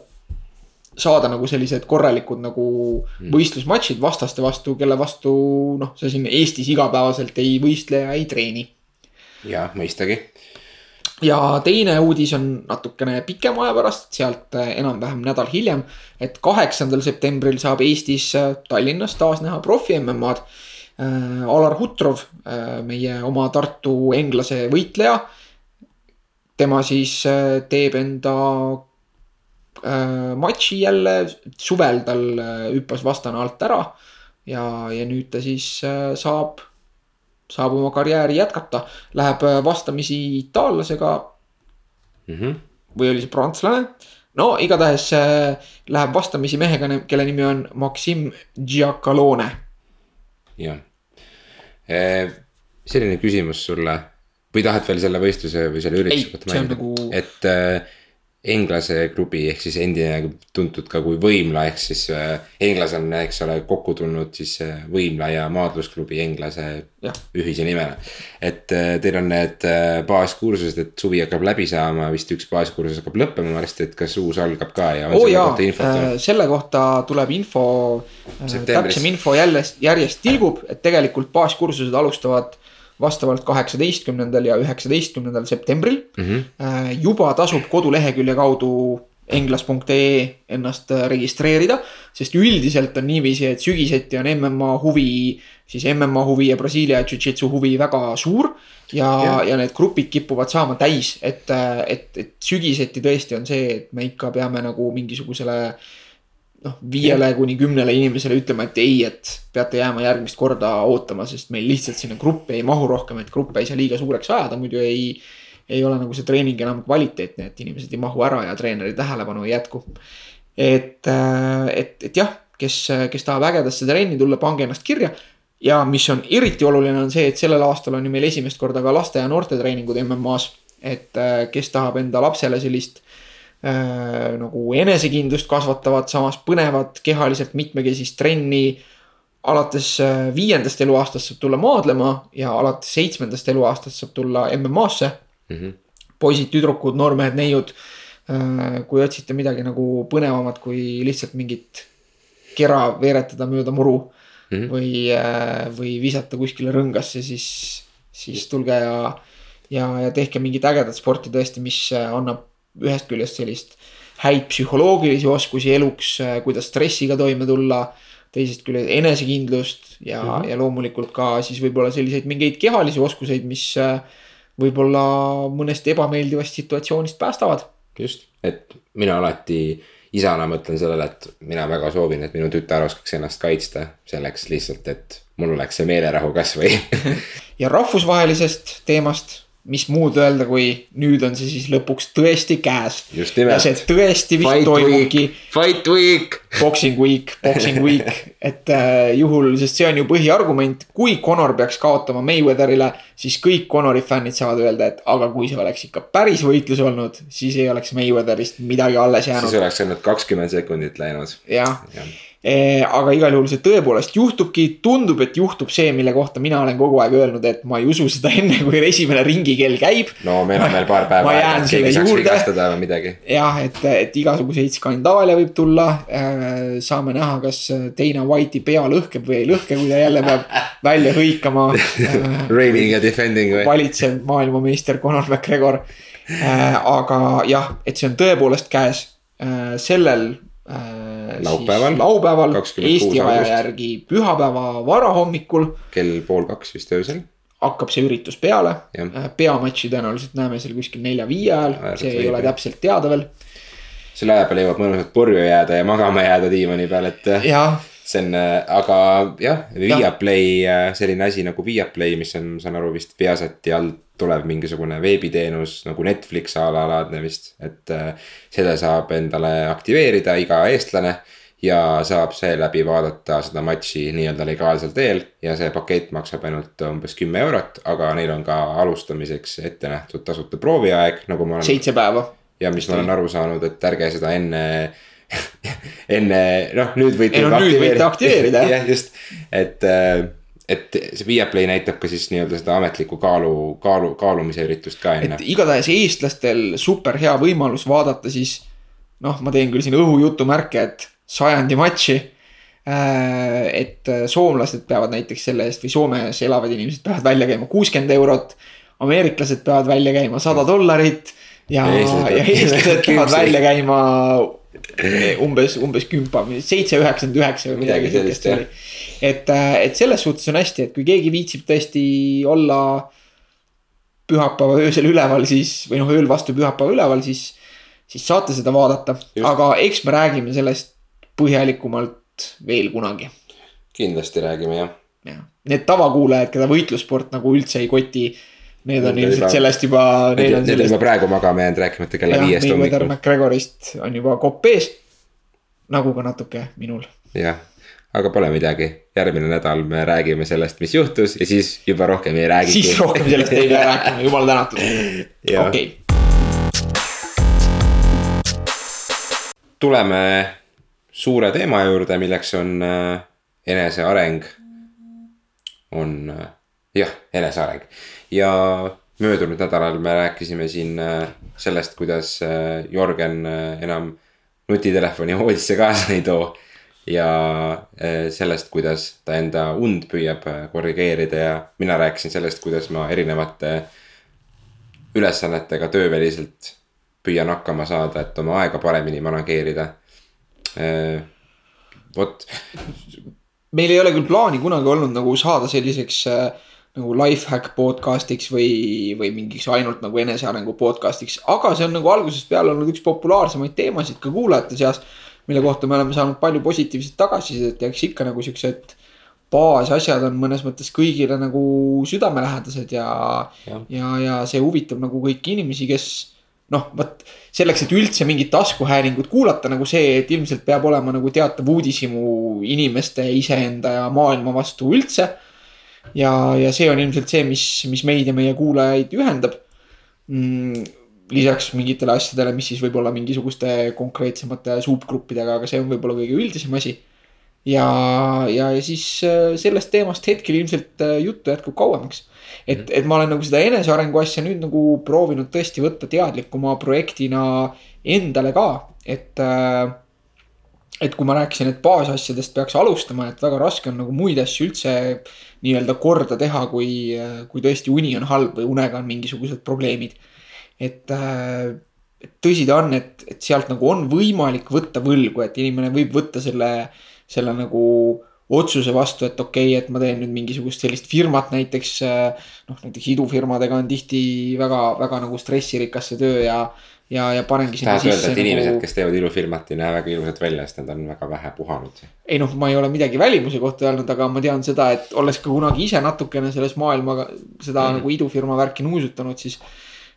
saada nagu sellised korralikud nagu mm. võistlusmatšid vastaste vastu, kelle vastu noh, sa siin Eestis igapäevaselt ei võistle ja ei treeni. jah, mõistagi. ja teine uudis on natukene pikema aja pärast, sealt äh, enam-vähem nädal hiljem. et kaheksandal septembril saab Eestis Tallinnas taas näha profi MM-ad Alar Hutrov, äh, meie oma Tartu englase võitleja. tema siis äh, teeb enda matši jälle, suvel tal hüppas vastane alt ära. ja, ja nüüd ta siis saab, saab oma karjääri jätkata, läheb vastamisi itaallasega mm. -hmm. või oli see prantslane? no igatahes läheb vastamisi mehega, kelle nimi on Maxim Giacalone. jah selline küsimus sulle. Või tahad veel selle võistluse või selle ürituse kohta mainida? nagu..., et äh, englase klubi ehk siis endine tuntud ka kui Võimla ehk siis äh, Englas on, eks ole, kokku tulnud siis äh, Võimla ja maadlusklubi englase ja. ühise nimena. et äh, teil on need baaskursused, et suvi hakkab läbi saama, vist üks baaskursus hakkab lõppema varsti, et kas uus algab ka ja. oo oh, jaa, selle kohta tuleb info, täpsem info jälle järjest tilgub, et tegelikult baaskursused alustavad vastavalt kaheksateistkümnendal ja üheksateistkümnendal septembril mm. -hmm. juba tasub kodulehekülje kaudu englas.ee ennast äh, registreerida. sest üldiselt on niiviisi, et sügiseti on MMA huvi, siis MMA huvi ja Brasiilia Jiu-Jitsu huvi väga suur. ja, ja., ja need grupid kipuvad saama täis, et, äh, et, et sügiseti tõesti on see, et me ikka peame nagu mingisugusele noh, viiele kuni kümnele inimesele ütlema, et ei, et peate jääma järgmist korda ootama, sest meil lihtsalt sinna gruppi ei mahu rohkem, et gruppe ei saa liiga suureks ajada, muidu ei. ei ole nagu see treening enam kvaliteetne, et inimesed ei mahu ära ja treeneri tähelepanu ei jätku. et, et, et jah, kes, kes tahab ägedasse trenni tulla, pange ennast kirja. ja mis on eriti oluline, on see, et sellel aastal on ju meil esimest korda ka laste ja noorte treeningud MM-as. et kes tahab enda lapsele sellist äh, nagu enesekindlust kasvatavad, samas põnevat kehaliselt mitmekesist trenni. alates äh, viiendast eluaastast saab tulla maadlema ja alates seitsmendast eluaastast saab tulla MM-asse mm. -hmm. poisid, tüdrukud, noormehed, neiud äh,. kui otsite midagi nagu põnevamat kui lihtsalt mingit kera veeretada mööda muru mm -hmm. või äh,, või visata kuskile rõngasse, siis siis tulge ja, ja, ja tehke mingit ägedat sporti tõesti, mis annab ühest küljest sellist häid psühholoogilisi oskusi eluks, kuidas stressiga toime tulla teisest küljest enesekindlust ja mm, -hmm. ja loomulikult ka siis võib-olla selliseid mingeid kehalisi oskuseid, mis äh, võib-olla mõnest ebameeldivast situatsioonist päästavad. just, et mina alati isana mõtlen sellele, et mina väga soovin, et minu tütar oskaks ennast kaitsta selleks lihtsalt, et mul oleks see meelerahu kasvõi *laughs* ja rahvusvahelisest teemast mis muud öelda, kui nüüd on see siis lõpuks tõesti käes. ja see tõesti vist Fight toimubki. Fight week. Boxing week, boxing week, *laughs* et äh, juhul, sest see on ju põhiargument, kui Conor peaks kaotama Mayweatherile, siis kõik Conori fännid saavad öelda, et aga kui see oleks ikka päris võitlus olnud, siis ei oleks Mayweatherist midagi alles jäänud. siis oleks ainult kakskümmend sekundit läinud. jah ja. ja aga igal juhul see tõepoolest juhtubki, tundub, et juhtub see, mille kohta mina olen kogu aeg öelnud, et ma ei usu seda *laughs* enne, kui esimene ringikell käib. no meil on veel paar päeva aega, et keegi saaks vigastada või midagi. jah, et, et igasuguseid skandaale võib tulla. Eh, saame näha, kas Dana White'i pea lõhkeb või ei lõhke, kui ta jälle peab *laughs* välja hõikama eh, *laughs* Reigning ja defending või? valitsev maailmameister Conor McGregor. aga jah, et see on tõepoolest käes sellel Äh, laupäeval. laupäeval, Eesti aja järgi pühapäeva varahommikul. kell pool kaks vist öösel. hakkab see üritus peale, äh, peamatši tõenäoliselt näeme seal kuskil nelja-viie ajal, see ei ole täpselt teada veel. selle aja peale jõuab mõnusalt purju jääda ja magama jääda diivani peal, et. See on, aga jah, Viaplay, selline asi nagu Viaplay, mis on, ma saan aru, vist Viasati alt tuleb mingisugune veebiteenus nagu Netflix a la laadne vist, et äh, selle saab endale aktiveerida iga eestlane ja saab seeläbi vaadata seda matši nii-öelda legaalsel teel ja see pakett maksab ainult umbes kümme eurot, aga neil on ka alustamiseks ette nähtud tasuta prooviaeg, nagu ma olen. seitse päeva. ja mis ma olen aru saanud, et ärge seda enne *laughs* enne noh, nüüd võite. ei no nüüd võite aktiveerida jah just, et äh, et see Viaplay näitab ka siis nii-öelda seda ametlikku kaalu, kaalu, kaalumise üritust ka enne. igatahes eestlastel super hea võimalus vaadata siis. noh, ma teen küll siin õhujutumärke, et sajandi matši. Äh, et soomlased peavad näiteks selle eest või Soomes elavad inimesed peavad välja käima kuuskümmend eurot. ameeriklased peavad välja käima sada dollarit ja, ja eestlased peavad välja käima umbes, umbes kümpa, seitse üheksakümmend üheksa või midagi sellist oli. et, äh, et selles suhtes on hästi, et kui keegi viitsib tõesti olla pühapäeva öösel üleval, siis või noh, ööl vastu pühapäeva üleval, siis, siis saate seda vaadata, aga eks me räägime sellest põhjalikumalt veel kunagi. kindlasti räägime jah. jah, need tavakuulajad, keda võitlussport nagu üldse ei koti Need on ilmselt juba, sellest juba. Need on sellest... juba praegu magama jäänud, rääkimata kella viiest hommikul. McGregorist on juba kopp ees. nagu ka natuke minul. jah, aga pole midagi, järgmine nädal me räägime sellest, mis juhtus ja siis juba rohkem ei räägi. siis rohkem sellest ei pea rääkima, jumal tänatud. okei tuleme suure teema juurde, milleks on äh, eneseareng. on äh, jah, eneseareng ja möödunud nädalal me rääkisime siin äh, sellest, kuidas äh, Jörgen äh, enam nutitelefoni voodisse kaasa ei too. ja sellest, kuidas ta enda und püüab korrigeerida ja mina rääkisin sellest, kuidas ma erinevate ülesannetega tööväliselt püüan hakkama saada, et oma aega paremini manageerida. vot. meil ei ole küll plaani kunagi olnud nagu saada selliseks äh nagu lifehack podcast'iks või, või mingiks ainult nagu enesearengu podcast'iks, aga see on nagu algusest peale olnud üks populaarsemaid teemasid ka kuulajate seas. mille kohta me oleme saanud palju positiivset tagasisidet ja eks ikka nagu siuksed baasasjad on mõnes mõttes kõigile nagu südamelähedased ja, ja, ja, ja see huvitab nagu kõiki inimesi, kes noh, vot selleks, et üldse mingit taskuhäälingut kuulata, nagu see, et ilmselt peab olema nagu teatav uudishimu inimeste, iseenda ja maailma vastu üldse ja, ja see on ilmselt see, mis, mis meid ja meie kuulajaid ühendab mm,. lisaks mingitele asjadele, mis siis võib-olla mingisuguste konkreetsemate subgruppidega, aga see on võib-olla kõige üldisem asi. ja, ja, ja siis äh, sellest teemast hetkel ilmselt äh, juttu jätkub kauemaks. et, et ma olen nagu seda enesearengu asja nüüd nagu proovinud tõesti võtta teadlikuma projektina endale ka, et äh, et kui ma rääkisin, et baasasjadest peaks alustama, et väga raske on nagu muid asju üldse nii-öelda korda teha, kui, kui tõesti uni on halb või unega on mingisugused probleemid. et äh, tõsi ta on, et, et sealt nagu on võimalik võtta võlgu, et inimene võib võtta selle, selle nagu otsuse vastu, et okei okay,, et ma teen nüüd mingisugust sellist firmat näiteks. noh, näiteks idufirmadega on tihti väga, väga nagu stressirikas see töö ja, ja, ja panengi sinna sisse. tahad öelda, et nagu... inimesed, kes teevad ilufirmat, ei näe väga ilusad välja, sest nad on väga vähe puhanud? ei noh, ma ei ole midagi välimuse kohta öelnud, aga ma tean seda, et olles ka kunagi ise natukene selles maailmaga seda mm. nagu idufirma värki nuusutanud, siis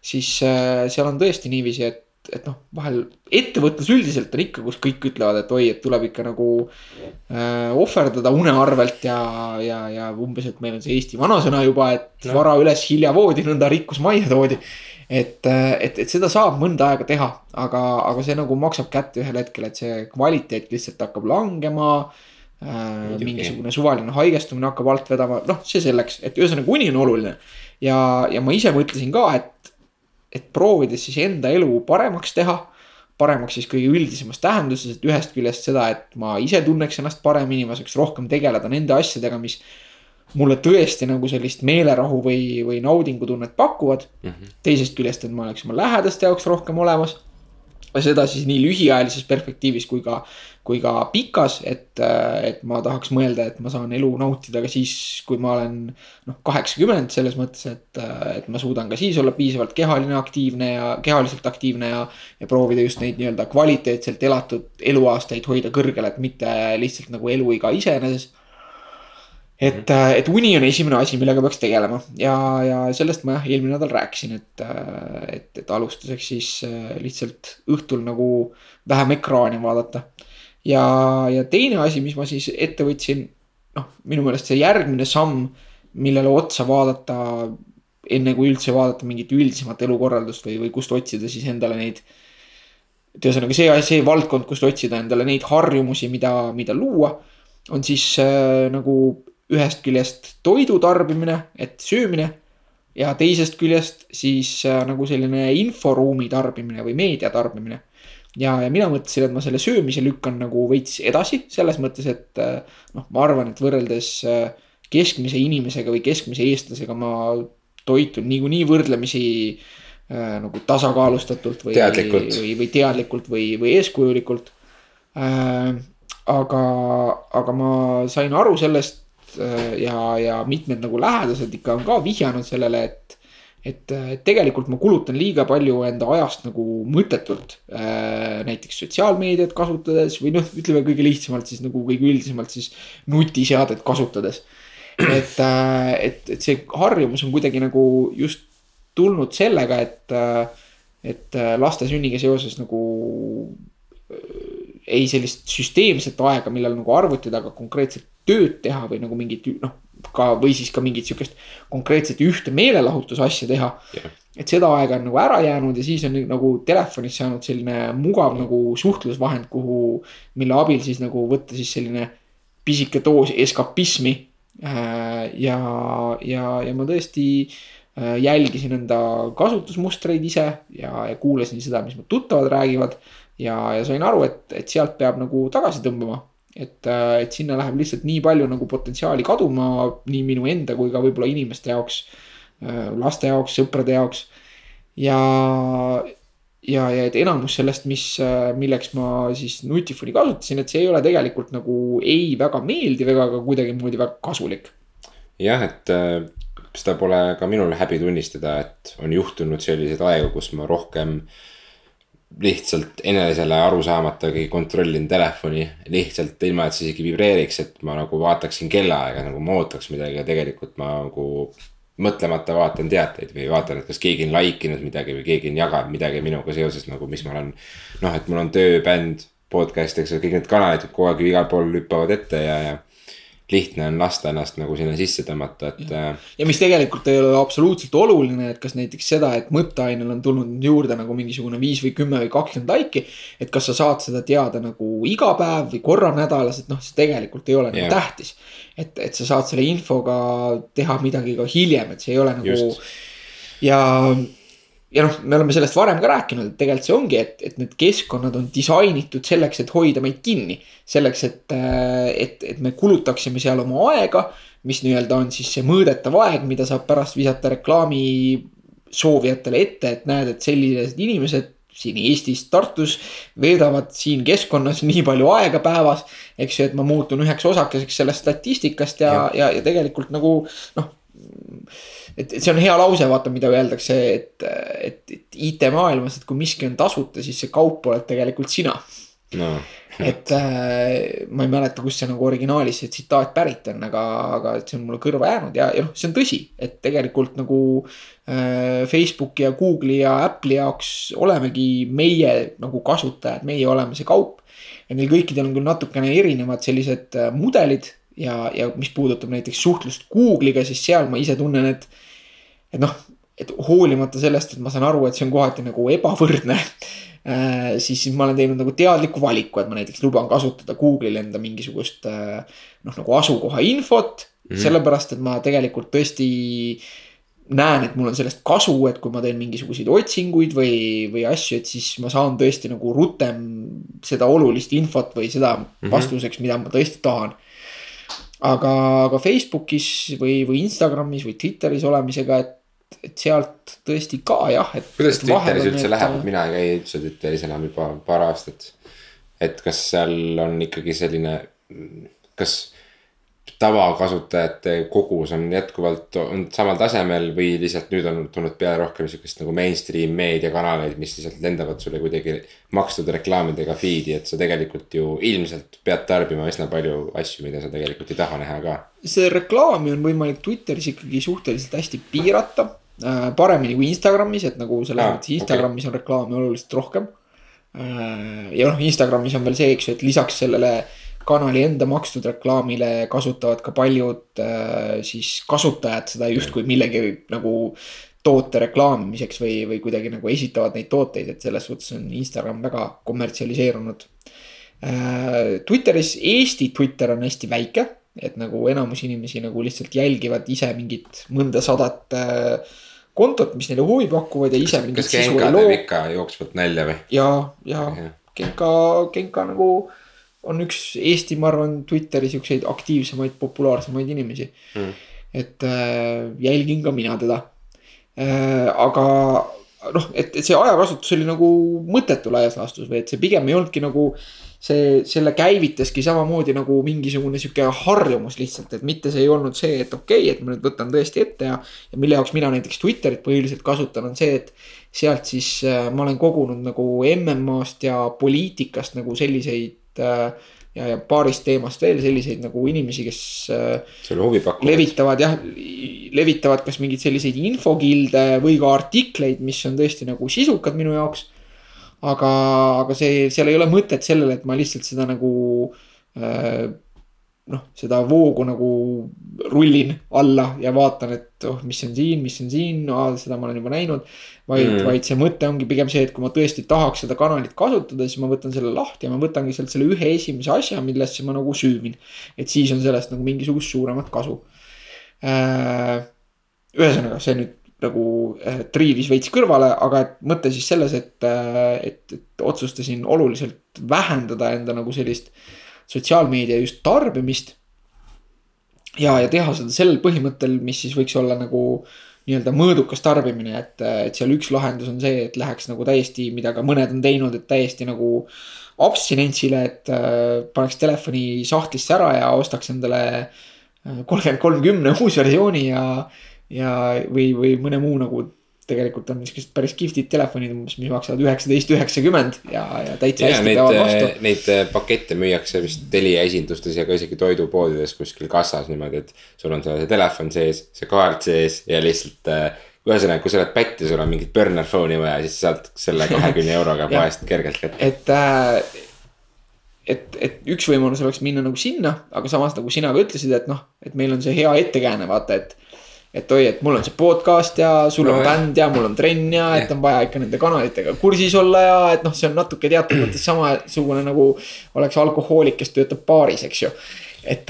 siis äh, seal on tõesti niiviisi, et, et noh, vahel ettevõtlus üldiselt on ikka, kus kõik ütlevad, et oi, et tuleb ikka nagu äh, ohverdada une arvelt ja, ja, ja umbes, et meil on see Eesti vanasõna juba, et no. vara üles, hilja voodi, nõnda rikkus majja toodi. Et, äh, et, et seda saab mõnda aega teha, aga, aga see nagu maksab kätte ühel hetkel, et see kvaliteet lihtsalt hakkab langema äh,. mingisugune suvaline haigestumine hakkab alt vedama, noh, see selleks, et ühesõnaga uni on oluline. ja, ja ma ise mõtlesin ka, et et proovides siis enda elu paremaks teha. paremaks siis kõige üldisemas tähenduses, et ühest küljest seda, et ma ise tunneks ennast paremini, ma saaks rohkem tegeleda nende asjadega, mis mulle tõesti nagu sellist meelerahu või, või naudingutunnet pakuvad mm. -hmm. teisest küljest, et ma oleks oma lähedaste jaoks rohkem olemas seda siis nii lühiajalises perspektiivis kui ka, kui ka pikas, et, et ma tahaks mõelda, et ma saan elu nautida ka siis, kui ma olen noh, kaheksakümmend selles mõttes, et, et ma suudan ka siis olla piisavalt kehaline aktiivne ja kehaliselt aktiivne ja. ja proovida just neid nii-öelda kvaliteetselt elatud eluaastaid hoida kõrgel, et mitte lihtsalt nagu eluiga iseenesest et, äh, et uni on esimene asi, millega peaks tegelema ja, ja sellest ma jah, eelmine nädal rääkisin, et, äh, et, et alustuseks siis äh, lihtsalt õhtul nagu vähem ekraani vaadata. ja, ja teine asi, mis ma siis ette võtsin, noh, minu meelest see järgmine samm, millele otsa vaadata. enne kui üldse vaadata mingit üldisemat elukorraldust või, või kust otsida siis endale neid et ühesõnaga see, see valdkond, kust otsida endale neid harjumusi, mida, mida luua, on siis äh, nagu ühest küljest toidu tarbimine, et söömine. ja teisest küljest siis äh, nagu selline inforuumi tarbimine või meedia tarbimine. ja, ja mina mõtlesin, et ma selle söömise lükkan nagu veits edasi, selles mõttes, et äh, noh, ma arvan, et võrreldes äh, keskmise inimesega või keskmise eestlasega ma toitun niikuinii võrdlemisi äh, nagu tasakaalustatult või, või, või, teadlikult või, või eeskujulikult äh,. aga, aga ma sain aru sellest ja, ja mitmed nagu lähedased ikka on ka vihjanud sellele, et. et, et tegelikult ma kulutan liiga palju enda ajast nagu mõttetult äh,. näiteks sotsiaalmeediat kasutades või noh, ütleme kõige lihtsamalt siis nagu kõige üldisemalt siis nutiseadet kasutades. et äh,, et, et see harjumus on kuidagi nagu just tulnud sellega, et, äh, et äh, laste sünniga seoses nagu ei sellist süsteemset aega, millal nagu arvuti taga konkreetselt tööd teha või nagu mingit noh, ka või siis ka mingit sihukest konkreetset ühte meelelahutusasja teha yeah.. et seda aega on nagu ära jäänud ja siis on nagu telefonis saanud selline mugav nagu suhtlusvahend, kuhu, mille abil siis nagu võtta siis selline pisike doos eskapismi. Äh, ja, ja, ja ma tõesti äh, jälgisin enda kasutusmustreid ise ja, ja kuulasin seda, mis mu tuttavad räägivad. Ja, ja sain aru, et, et sealt peab nagu tagasi tõmbama et, äh, et sinna läheb lihtsalt nii palju nagu potentsiaali kaduma nii minu enda kui ka võib-olla inimeste jaoks, äh, laste jaoks, sõprade jaoks. ja, ja, ja et enamus sellest, mis, äh, milleks ma siis nutifoni kasutasin, et see ei ole tegelikult nagu ei väga meeldiv ega ka kuidagimoodi väga kasulik. jah, et seda pole ka minul häbi tunnistada, et on juhtunud selliseid aegu, kus ma rohkem äh, lihtsalt enesele aru saamatagi kontrollin telefoni lihtsalt ilma, et see isegi vibreeriks, et ma nagu vaataksin kellaaega nagu ma ootaks midagi ja tegelikult ma nagu. mõtlemata vaatan teateid või vaatan, et kas keegi on like inud midagi või keegi on jaganud midagi minuga seoses nagu, mis ma olen. noh, et mul on tööbänd, podcast, eks ole, kõik need kanalid kogu aeg ju igal pool hüppavad ette ja, ja lihtne on lasta ennast nagu sinna sisse tõmmata, et. Äh, ja mis tegelikult ei ole absoluutselt oluline, et kas näiteks seda, et mõtteainel on tulnud juurde nagu mingisugune viis või kümme või kakskümmend laiki. et kas sa saad seda teada nagu iga päev või korra nädalas, et noh, see tegelikult ei ole nagu yeah. tähtis. et, et sa saad selle infoga teha midagi ka hiljem, et see ei ole nagu. ja ja noh, me oleme sellest varem ka rääkinud, et tegelikult see ongi, et, et need keskkonnad on disainitud selleks, et hoida meid kinni. selleks, et, et, et me kulutaksime seal oma aega, mis nii-öelda on siis see mõõdetav aeg, mida saab pärast visata reklaami soovijatele ette, et näed, et sellised inimesed siin Eestis, Tartus veedavad siin keskkonnas nii palju aega päevas. eks ju, et ma muutun üheks osakeseks sellest statistikast ja, ja, ja, ja tegelikult nagu noh et, et see on hea lause, vaata, mida öeldakse, et, et, et IT-maailmas, et kui miski on tasuta, siis see kaup oled tegelikult sina no. et äh, ma ei mäleta, kust see nagu originaalis see tsitaat pärit on, aga, aga see on mulle kõrva jäänud ja, ja noh, see on tõsi, et tegelikult nagu äh, Facebooki ja Google'i ja Apple'i jaoks olemegi meie nagu kasutajad, meie oleme see kaup. ja neil kõikidel on küll natukene erinevad sellised äh, mudelid ja, ja mis puudutab näiteks suhtlust Google'iga, siis seal ma ise tunnen, et, et noh, et hoolimata sellest, et ma saan aru, et see on kohati nagu ebavõrdne äh,. siis, siis ma olen teinud nagu teadliku valiku, et ma näiteks luban kasutada Google'il enda mingisugust äh, noh, nagu asukoha infot mm. -hmm. sellepärast, et ma tegelikult tõesti näen, et mul on sellest kasu, et kui ma teen mingisuguseid otsinguid või, või asju, et siis ma saan tõesti nagu rutem seda olulist infot või seda mhm. vastuseks, mida ma tõesti tahan aga, aga Facebookis või, või Instagramis või Twitteris olemisega, et, et sealt tõesti ka jah, et. kuidas Twitteris üldse need... läheb, mina ei käi üldse Twitteris enam juba paar aastat. et kas seal on ikkagi selline, kas tavakasutajate kogus on jätkuvalt on samal tasemel või lihtsalt nüüd on tulnud peale rohkem sihukest nagu mainstream meediakanaleid, mis lihtsalt lendavad sulle kuidagi makstud reklaamidega feed'i, et sa tegelikult ju ilmselt pead tarbima üsna palju asju, mida sa tegelikult ei taha näha ka. see reklaami on võimalik Twitteris ikkagi suhteliselt hästi piirata äh,. paremini kui Instagramis, et nagu selles ah, mõttes Instagramis okay. on reklaami oluliselt rohkem äh,. ja noh, Instagramis on veel see, eks ju, et lisaks sellele kanali enda makstud reklaamile kasutavad ka paljud äh, siis kasutajad seda justkui millegi nagu toote reklaamimiseks või, või kuidagi nagu esitavad neid tooteid, et selles suhtes on Instagram väga kommertsialiseerunud äh,. Twitteris, Eesti Twitter on hästi väike, et nagu enamus inimesi nagu lihtsalt jälgivad ise mingit mõnda sadat äh, kontot, mis neile huvi pakuvad ja ise mingit sisu ei loo. ikka jooksvalt nalja või? ja, ja Genka, Genka nagu on üks Eesti, ma arvan, Twitteri siukseid aktiivsemaid, populaarsemaid inimesi mm.. et äh, jälgin ka mina teda äh,. aga noh, et, et see ajakasutus oli nagu mõttetu laias laastus või et see pigem ei olnudki nagu see, selle käivitaski samamoodi nagu mingisugune sihuke harjumus lihtsalt, et mitte see ei olnud see, et okei okay,, et ma nüüd võtan tõesti ette ja. ja mille jaoks mina näiteks Twitterit põhiliselt kasutan, on see, et sealt siis äh, ma olen kogunud nagu MM-ast ja poliitikast nagu selliseid ja, ja paarist teemast veel selliseid nagu inimesi, kes. Äh, levitavad jah, levitavad kas mingeid selliseid infokilde või ka artikleid, mis on tõesti nagu sisukad minu jaoks. aga, aga see, seal ei ole mõtet sellele, et ma lihtsalt seda nagu äh, noh, seda voogu nagu rullin alla ja vaatan, et oh, mis on siin, mis on siin no,, seda ma olen juba näinud vaid mm., vaid see mõte ongi pigem see, et kui ma tõesti tahaks seda kanalit kasutada, siis ma võtan selle lahti ja ma võtangi sealt selle ühe esimese asja, millesse ma nagu süüvin. et siis on sellest nagu mingisugust suuremat kasu äh,. ühesõnaga, see nüüd nagu äh, triivis veits kõrvale, aga et mõte siis selles, et äh,, et, et otsustasin oluliselt vähendada enda nagu sellist sotsiaalmeedia just tarbimist. ja, ja teha seda sellel põhimõttel, mis siis võiks olla nagu nii-öelda mõõdukas tarbimine, et, et seal üks lahendus on see, et läheks nagu täiesti, mida ka mõned on teinud, et täiesti nagu abstinentsile, et äh, paneks telefoni sahtlisse ära ja ostaks endale äh, kolmkümmend kolmkümne *laughs* uusversiooni ja, ja, või, või mõne muu nagu tegelikult on niisugused päris kihvtid telefonid umbes, mis maksavad üheksateist, üheksakümmend ja, ja täitsa ja, hästi neid, peavad vastu. Äh, neid äh, pakette müüakse vist Telia esindustes ja ka isegi toidupoodides kuskil kassas niimoodi, et. sul on seal see telefon sees, see kaart sees ja lihtsalt äh, ühesõnaga, kui sa oled pätt ja sul on mingit burner phone'i vaja, siis saad selle kahekümne *laughs* euroga poest kergelt kätte. et äh, et, et üks võimalus oleks minna nagu sinna, aga samas nagu sina ka ütlesid, et noh, et meil on see hea ettekääne, vaata, et et oi, et mul on see podcast ja sul no, on bänd ja mul on trenn ja et on vaja ikka nende kanalitega kursis olla ja et noh, see on natuke teatud *clears throat* mõttes samasugune nagu oleks alkohoolik, kes töötab baaris, eks ju. et,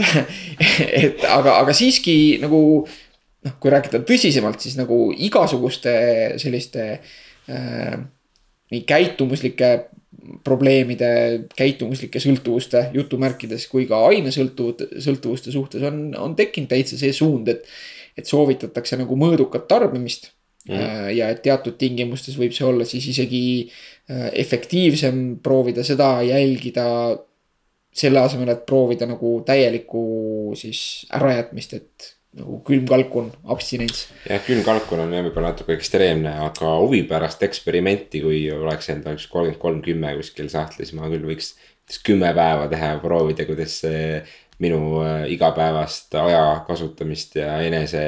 *laughs* et aga, aga siiski nagu noh, kui rääkida tõsisemalt, siis nagu igasuguste selliste nii käitumuslike probleemide, käitumuslike sõltuvuste jutumärkides kui ka ainesõltuvute, sõltuvuste suhtes on, on tekkinud täitsa see suund, et. Et soovitatakse nagu mõõdukat tarbimist mm.. ja et teatud tingimustes võib see olla siis isegi äh, efektiivsem proovida seda jälgida. selle asemel, et proovida nagu täielikku siis ärajätmist, et nagu külmkalkun, abstinents. jah, külmkalkun on jah võib-olla natuke ekstreemne, aga huvi pärast eksperimenti, kui oleks endal üks kolmkümmend kolm, kümme kuskil sahtlis, ma küll võiks. kümme päeva teha ja proovida, kuidas see minu äh, igapäevast aja kasutamist ja enese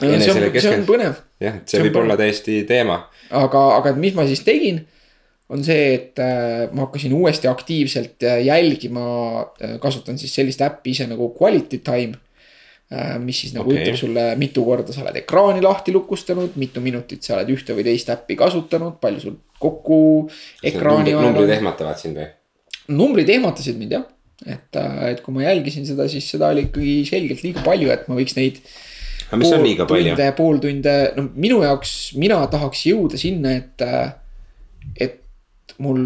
see on, see on põnev. jah, et see, see võib põnev. olla täiesti teema. aga, aga mis ma siis tegin, on see, et äh, ma hakkasin uuesti aktiivselt äh, jälgima kasutan siis sellist äppi ise nagu Quality Time mis siis nagu okay. ütleb sulle, mitu korda sa oled ekraani lahti lukustanud, mitu minutit sa oled ühte või teist äppi kasutanud, palju sul kokku ekraani. numbrid ehmatavad sind või? numbrid ehmatasid mind jah, et, äh, et kui ma jälgisin seda, siis seda oli ikkagi selgelt liiga palju, et ma võiks neid aga mis on liiga palju? pool tunde, no minu jaoks, mina tahaks jõuda sinna, et, et mul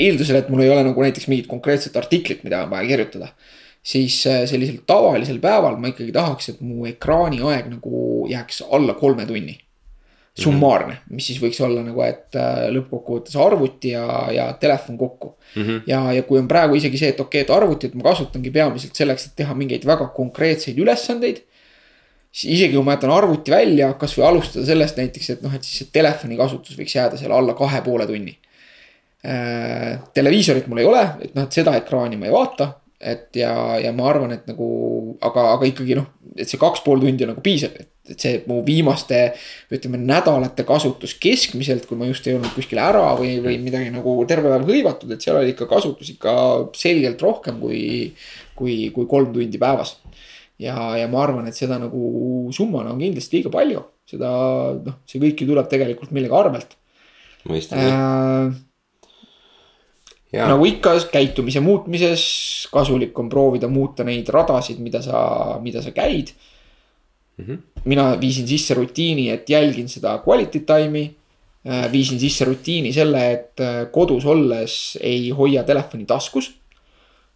eeldusel, et mul ei ole nagu näiteks mingit konkreetset artiklit, mida on vaja kirjutada. siis äh, sellisel tavalisel päeval ma ikkagi tahaks, et mu ekraaniaeg nagu jääks alla kolme tunni. Summaarne, mis siis võiks olla nagu, et äh, lõppkokkuvõttes arvuti ja, ja telefon kokku mm. -hmm. ja, ja kui on praegu isegi see, et okei okay,, et arvutit ma kasutangi peamiselt selleks, et teha mingeid väga konkreetseid ülesandeid siis isegi kui ma jätan arvuti välja, kasvõi alustada sellest näiteks, et noh, et siis see telefoni kasutus võiks jääda seal alla kahe poole tunni äh,. televiisorit mul ei ole, et noh, et seda ekraani ma ei vaata. Et ja, ja ma arvan, et nagu, aga, aga ikkagi noh, et see kaks pool tundi on nagu piisab, et, et see mu viimaste. ütleme nädalate kasutus keskmiselt, kui ma just ei olnud kuskil ära või, või midagi nagu terve päev hõivatud, et seal oli ikka kasutus ikka selgelt rohkem kui, kui, kui kolm tundi päevas ja, ja ma arvan, et seda nagu summana on kindlasti liiga palju, seda noh, see kõik ju tuleb tegelikult millegi arvelt. Äh, nagu ikka käitumise muutmises kasulik on proovida muuta neid radasid, mida sa, mida sa käid mm. -hmm. mina viisin sisse rutiini, et jälgin seda quality time'i äh,. viisin sisse rutiini selle, et äh, kodus olles ei hoia telefoni taskus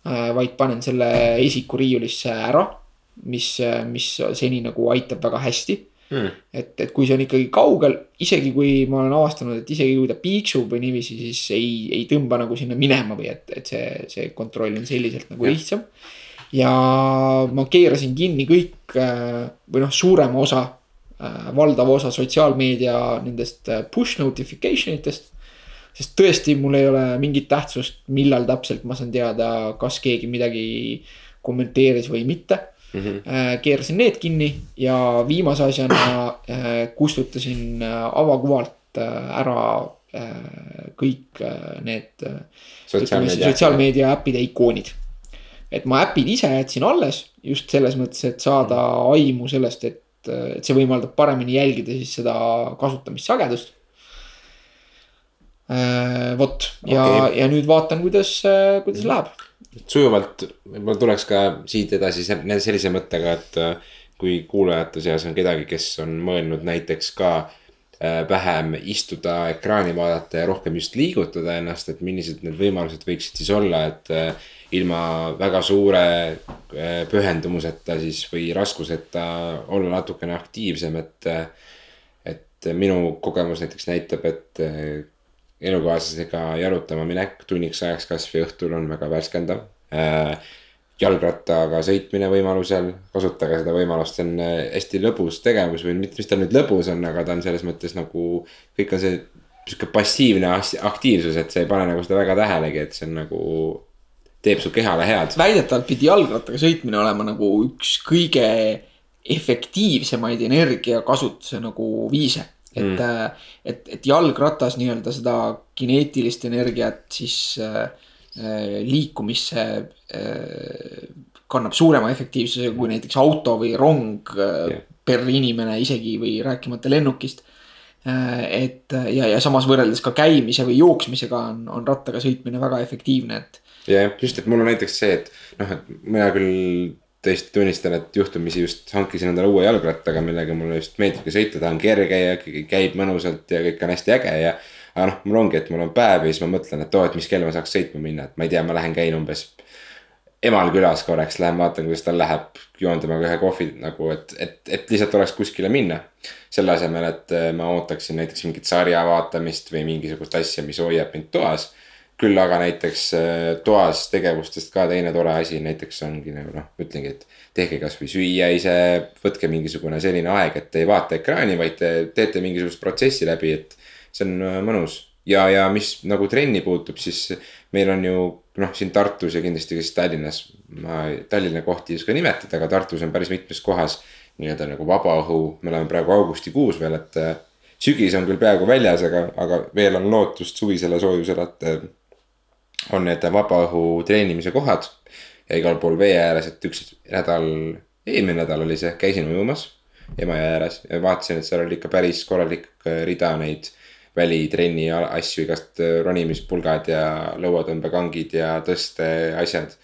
äh,. vaid panen selle esikuriiulisse ära mis, mis seni nagu aitab väga hästi mm.. et, et kui see on ikkagi kaugel, isegi kui ma olen avastanud, et isegi kui ta piiksub või niiviisi, siis ei, ei tõmba nagu sinna minema või et, et see, see kontroll on selliselt nagu lihtsam. ja ma keerasin kinni kõik või noh, suurema osa, valdava osa sotsiaalmeedia nendest push notification itest sest tõesti, mul ei ole mingit tähtsust, millal täpselt ma saan teada, kas keegi midagi kommenteeris või mitte mm. -hmm. keerasin need kinni ja viimase asjana äh, kustutasin äh, avakuvalt ära kõik need sotsiaalmeedia, sotsiaalmeedia äppide ikoonid. et ma äpid ise jätsin alles just selles mõttes, et saada aimu sellest, et, et see võimaldab paremini jälgida siis seda kasutamissagedust vot ja okay., ja nüüd vaatan, kuidas, kuidas läheb sujuvalt, võib-olla tuleks ka siit edasi sellise mõttega, et äh, kui kuulajate seas on kedagi, kes on mõelnud näiteks ka äh, vähem istuda, ekraani vaadata ja rohkem just liigutada ennast, et millised need võimalused võiksid siis olla, et äh, ilma väga suure pühendumuseta siis või raskuseta olla natukene aktiivsem, et. et minu kogemus näiteks näitab, et elukaaslasega jalutama minek tunniks ajaks kasvõi õhtul on väga värskendav äh,. jalgrattaga sõitmine võimalusel, kasutage seda võimalust, see on äh, hästi lõbus tegevus või mitte, mis ta nüüd lõbus on, aga ta on selles mõttes nagu. kõik on see sihuke passiivne aktiivsus, et sa ei pane nagu seda väga tähelegi, et see on nagu teeb su kehale head. väidetavalt pidi jalgrattaga sõitmine olema nagu üks kõige efektiivsemaid energiakasutuse nagu viise et mm., äh, et, et jalgratas nii-öelda seda kineetilist energiat siis äh, äh, liikumisse äh, kannab suurema efektiivsusega kui näiteks auto või rong äh, yeah. per inimene isegi või rääkimata lennukist äh,. et ja, ja samas võrreldes ka käimise või jooksmisega on, on rattaga sõitmine väga efektiivne, et. jah, just, et mul on näiteks see, et noh, et mina küll tõesti tunnistan, et juhtumisi just hankisin endale uue jalgrattaga, millega mulle just meeldibki sõita, ta on kerge ja käib mõnusalt ja kõik on hästi äge ja. aga noh, mul ongi, et mul on päev ja siis ma mõtlen, et oo, et mis kell ma saaks sõitma minna, et ma ei tea, ma lähen käin umbes. emal külas korraks lähen vaatan, kuidas tal läheb, joon temaga ühe kohvi nagu, et, et, et lihtsalt oleks kuskile minna. selle asemel, et ma ootaksin näiteks mingit sarja vaatamist või mingisugust asja, mis hoiab mind toas küll aga näiteks äh, toas tegevustest ka teine tore asi näiteks ongi nagu noh, ütlengi, et tehke kasvõi süüa ise, võtke mingisugune selline aeg, et ei vaata ekraani, vaid te teete mingisugust protsessi läbi, et see on äh, mõnus. ja, ja mis nagu trenni puutub, siis meil on ju noh, siin Tartus ja kindlasti ka siis Tallinnas, ma Tallinna kohti ei oska nimetada, aga Tartus on päris mitmes kohas nii-öelda nagu vabaõhu, me oleme praegu augustikuus veel, et äh, sügis on küll peaaegu väljas, aga, aga veel on lootust suvisele soojusele, et on need vabaõhu treenimise kohad ja igal pool vee ääres, et üks nädal, eelmine nädal oli see, käisin ujumas Emajõe ääres ja vaatasin, et seal oli ikka päris korralik äh, rida neid välitrenni asju, igast äh, ronimispulgad ja lõuatõmbekangid ja tõsteasjad.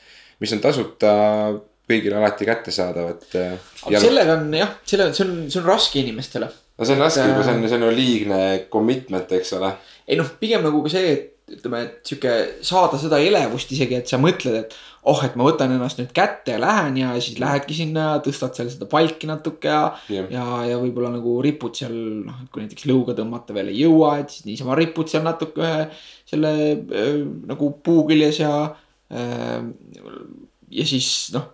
mis on tasuta kõigile alati kättesaadavad. Äh, aga sellega on jah, selle, see on, see on raske inimestele. no see on raske, kui see on, see on ju liigne commitment, eks ole. ei noh, pigem nagu ka see, et ütleme, et sihuke saada seda elevust isegi, et sa mõtled, et oh, et ma võtan ennast nüüd kätte ja lähen ja siis lähedki sinna, tõstad seal seda palki natuke ja yeah.. ja, ja võib-olla nagu ripud seal noh, et kui näiteks lõuga tõmmata veel ei jõua, et siis niisama ripud seal natuke ühe selle äh, nagu puu küljes ja äh,. ja siis noh,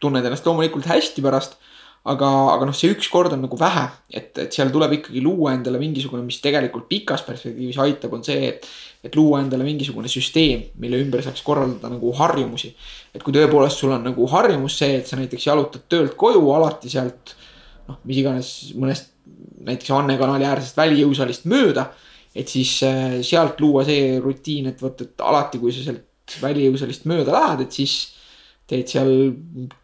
tunned ennast loomulikult hästi pärast aga, aga noh, see üks kord on nagu vähe, et, et seal tuleb ikkagi luua endale mingisugune, mis tegelikult pikas perspektiivis aitab, on see, et et luua endale mingisugune süsteem, mille ümber saaks korraldada nagu harjumusi. et kui tõepoolest sul on nagu harjumus see, et sa näiteks jalutad töölt koju alati sealt noh, mis iganes mõnest näiteks Anne kanali äärsest välijõusaalist mööda. et siis äh, sealt luua see rutiin, et vot, et alati, kui sa sealt välijõusaalist mööda lähed, et siis teed seal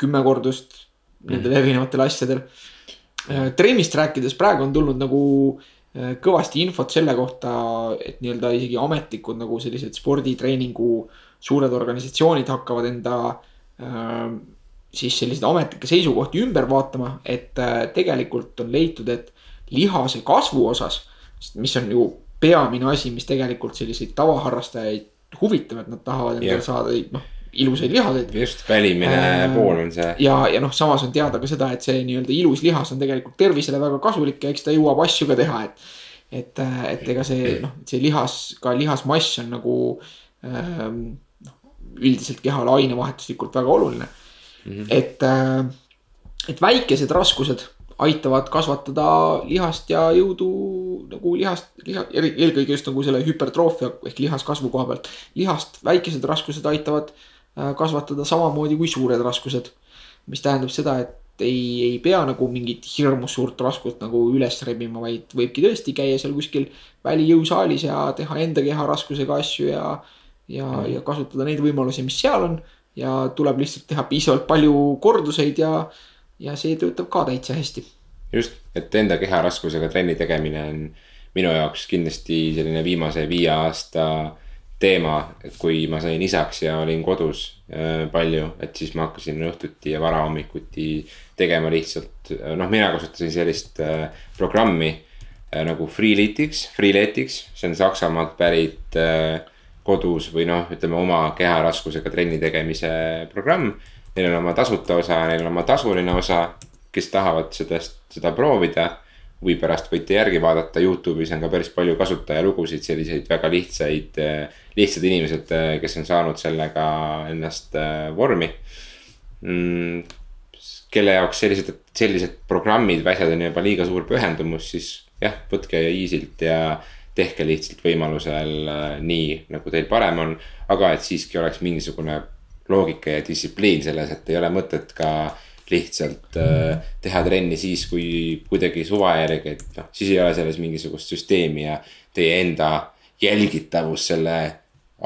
kümme kordust nendel erinevatel asjadel. Äh, trennist rääkides praegu on tulnud nagu Äh, kõvasti infot selle kohta, et nii-öelda isegi ametlikud nagu sellised sporditreeningu suured organisatsioonid hakkavad enda äh, siis selliseid ametlikke seisukohti ümber vaatama, et tegelikult on leitud, et lihase kasvu osas, mis on ju peamine asi, mis tegelikult selliseid tavaharrastajaid huvitab, et nad tahavad endale yeah. saada noh ilusaid lihaseid. just, välimine äh, pool on see. ja, ja noh, samas on teada ka seda, et see nii-öelda ilus lihas on tegelikult tervisele väga kasulik ja eks ta jõuab asju ka teha, et. et, et ega see noh, see lihas, ka lihasmass on nagu ähm, noh, üldiselt kehale ainevahetuslikult väga oluline mm. -hmm. et äh,, et väikesed raskused aitavad kasvatada lihast ja jõudu nagu lihast, liha, eelkõige just nagu selle hüpertroofia ehk lihaskasvu koha pealt. lihast väikesed raskused aitavad kasvatada samamoodi kui suured raskused. mis tähendab seda, et ei, ei pea nagu mingit hirmus suurt raskust nagu üles rebima, vaid võibki tõesti käia seal kuskil välijõusaalis ja teha enda keha raskusega asju ja. ja mm., ja kasutada neid võimalusi, mis seal on ja tuleb lihtsalt teha piisavalt palju korduseid ja, ja see töötab ka täitsa hästi. just, et enda keha raskusega trenni tegemine on minu jaoks kindlasti selline viimase viie aasta teema, et kui ma sain isaks ja olin kodus äh, palju, et siis ma hakkasin õhtuti ja varahommikuti tegema lihtsalt, äh, noh, mina kasutasin sellist äh, programmi nagu Freeletics, Freeletics, see on Saksamaalt pärit kodus või noh, ütleme oma keharaskusega trenni tegemise programm. Neil on oma tasuta osa, neil on oma tasuline osa, kes tahavad seda, seda proovida või pärast võite järgi vaadata, Youtube'is on ka päris palju kasutajalugusid, selliseid väga lihtsaid, lihtsad inimesed, kes on saanud sellega ennast äh, vormi mm,. kelle jaoks sellised, sellised programmid või asjad on juba liiga suur pühendumus, siis jah, võtke easy'lt ja tehke lihtsalt võimalusel äh, nii, nagu teil parem on. aga et siiski oleks mingisugune loogika ja distsipliin selles, et ei ole mõtet ka lihtsalt äh, teha trenni siis, kui kuidagi suva järgi, et noh, siis ei ole selles mingisugust süsteemi ja teie enda jälgitavus selle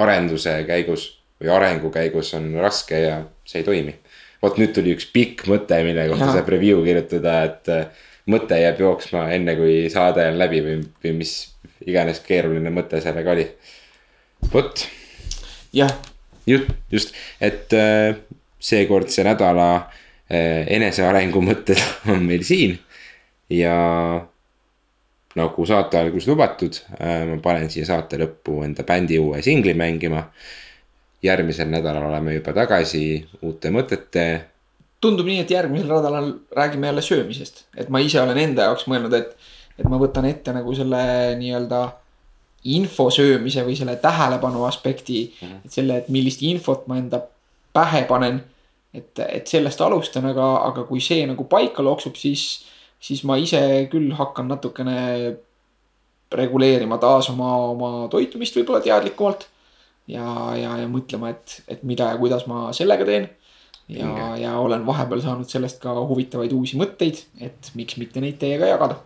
arenduse käigus või arengu käigus on raske ja see ei toimi. vot nüüd tuli üks pikk mõte, mille kohta saab review kirjutada, et äh, mõte jääb jooksma enne kui saade on läbi või, või mis iganes keeruline mõte sellega oli. vot. jah. just, just, et äh, seekordse nädala enesearengu mõtted *laughs* on meil siin ja nagu saate alguses lubatud, ma panen siia saate lõppu enda bändi uue singli mängima. järgmisel nädalal oleme juba tagasi uute mõtete. tundub nii, et järgmisel nädalal räägime jälle söömisest, et ma ise olen enda jaoks mõelnud, et, et ma võtan ette nagu selle nii-öelda info söömise või selle tähelepanu aspekti mm. -hmm. et selle, et millist infot ma enda pähe panen. Et, et sellest alustan, aga, aga kui see nagu paika loksub, siis siis ma ise küll hakkan natukene reguleerima taas oma, oma toitumist võib-olla teadlikumalt. ja, ja, ja mõtlema, et, et mida ja kuidas ma sellega teen. ja, ja olen vahepeal saanud sellest ka huvitavaid uusi mõtteid, et miks mitte neid teiega jagada.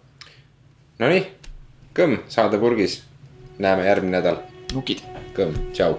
Nonii, kõmm, saade purgis. näeme järgmine nädal. nukid. kõmm, tšau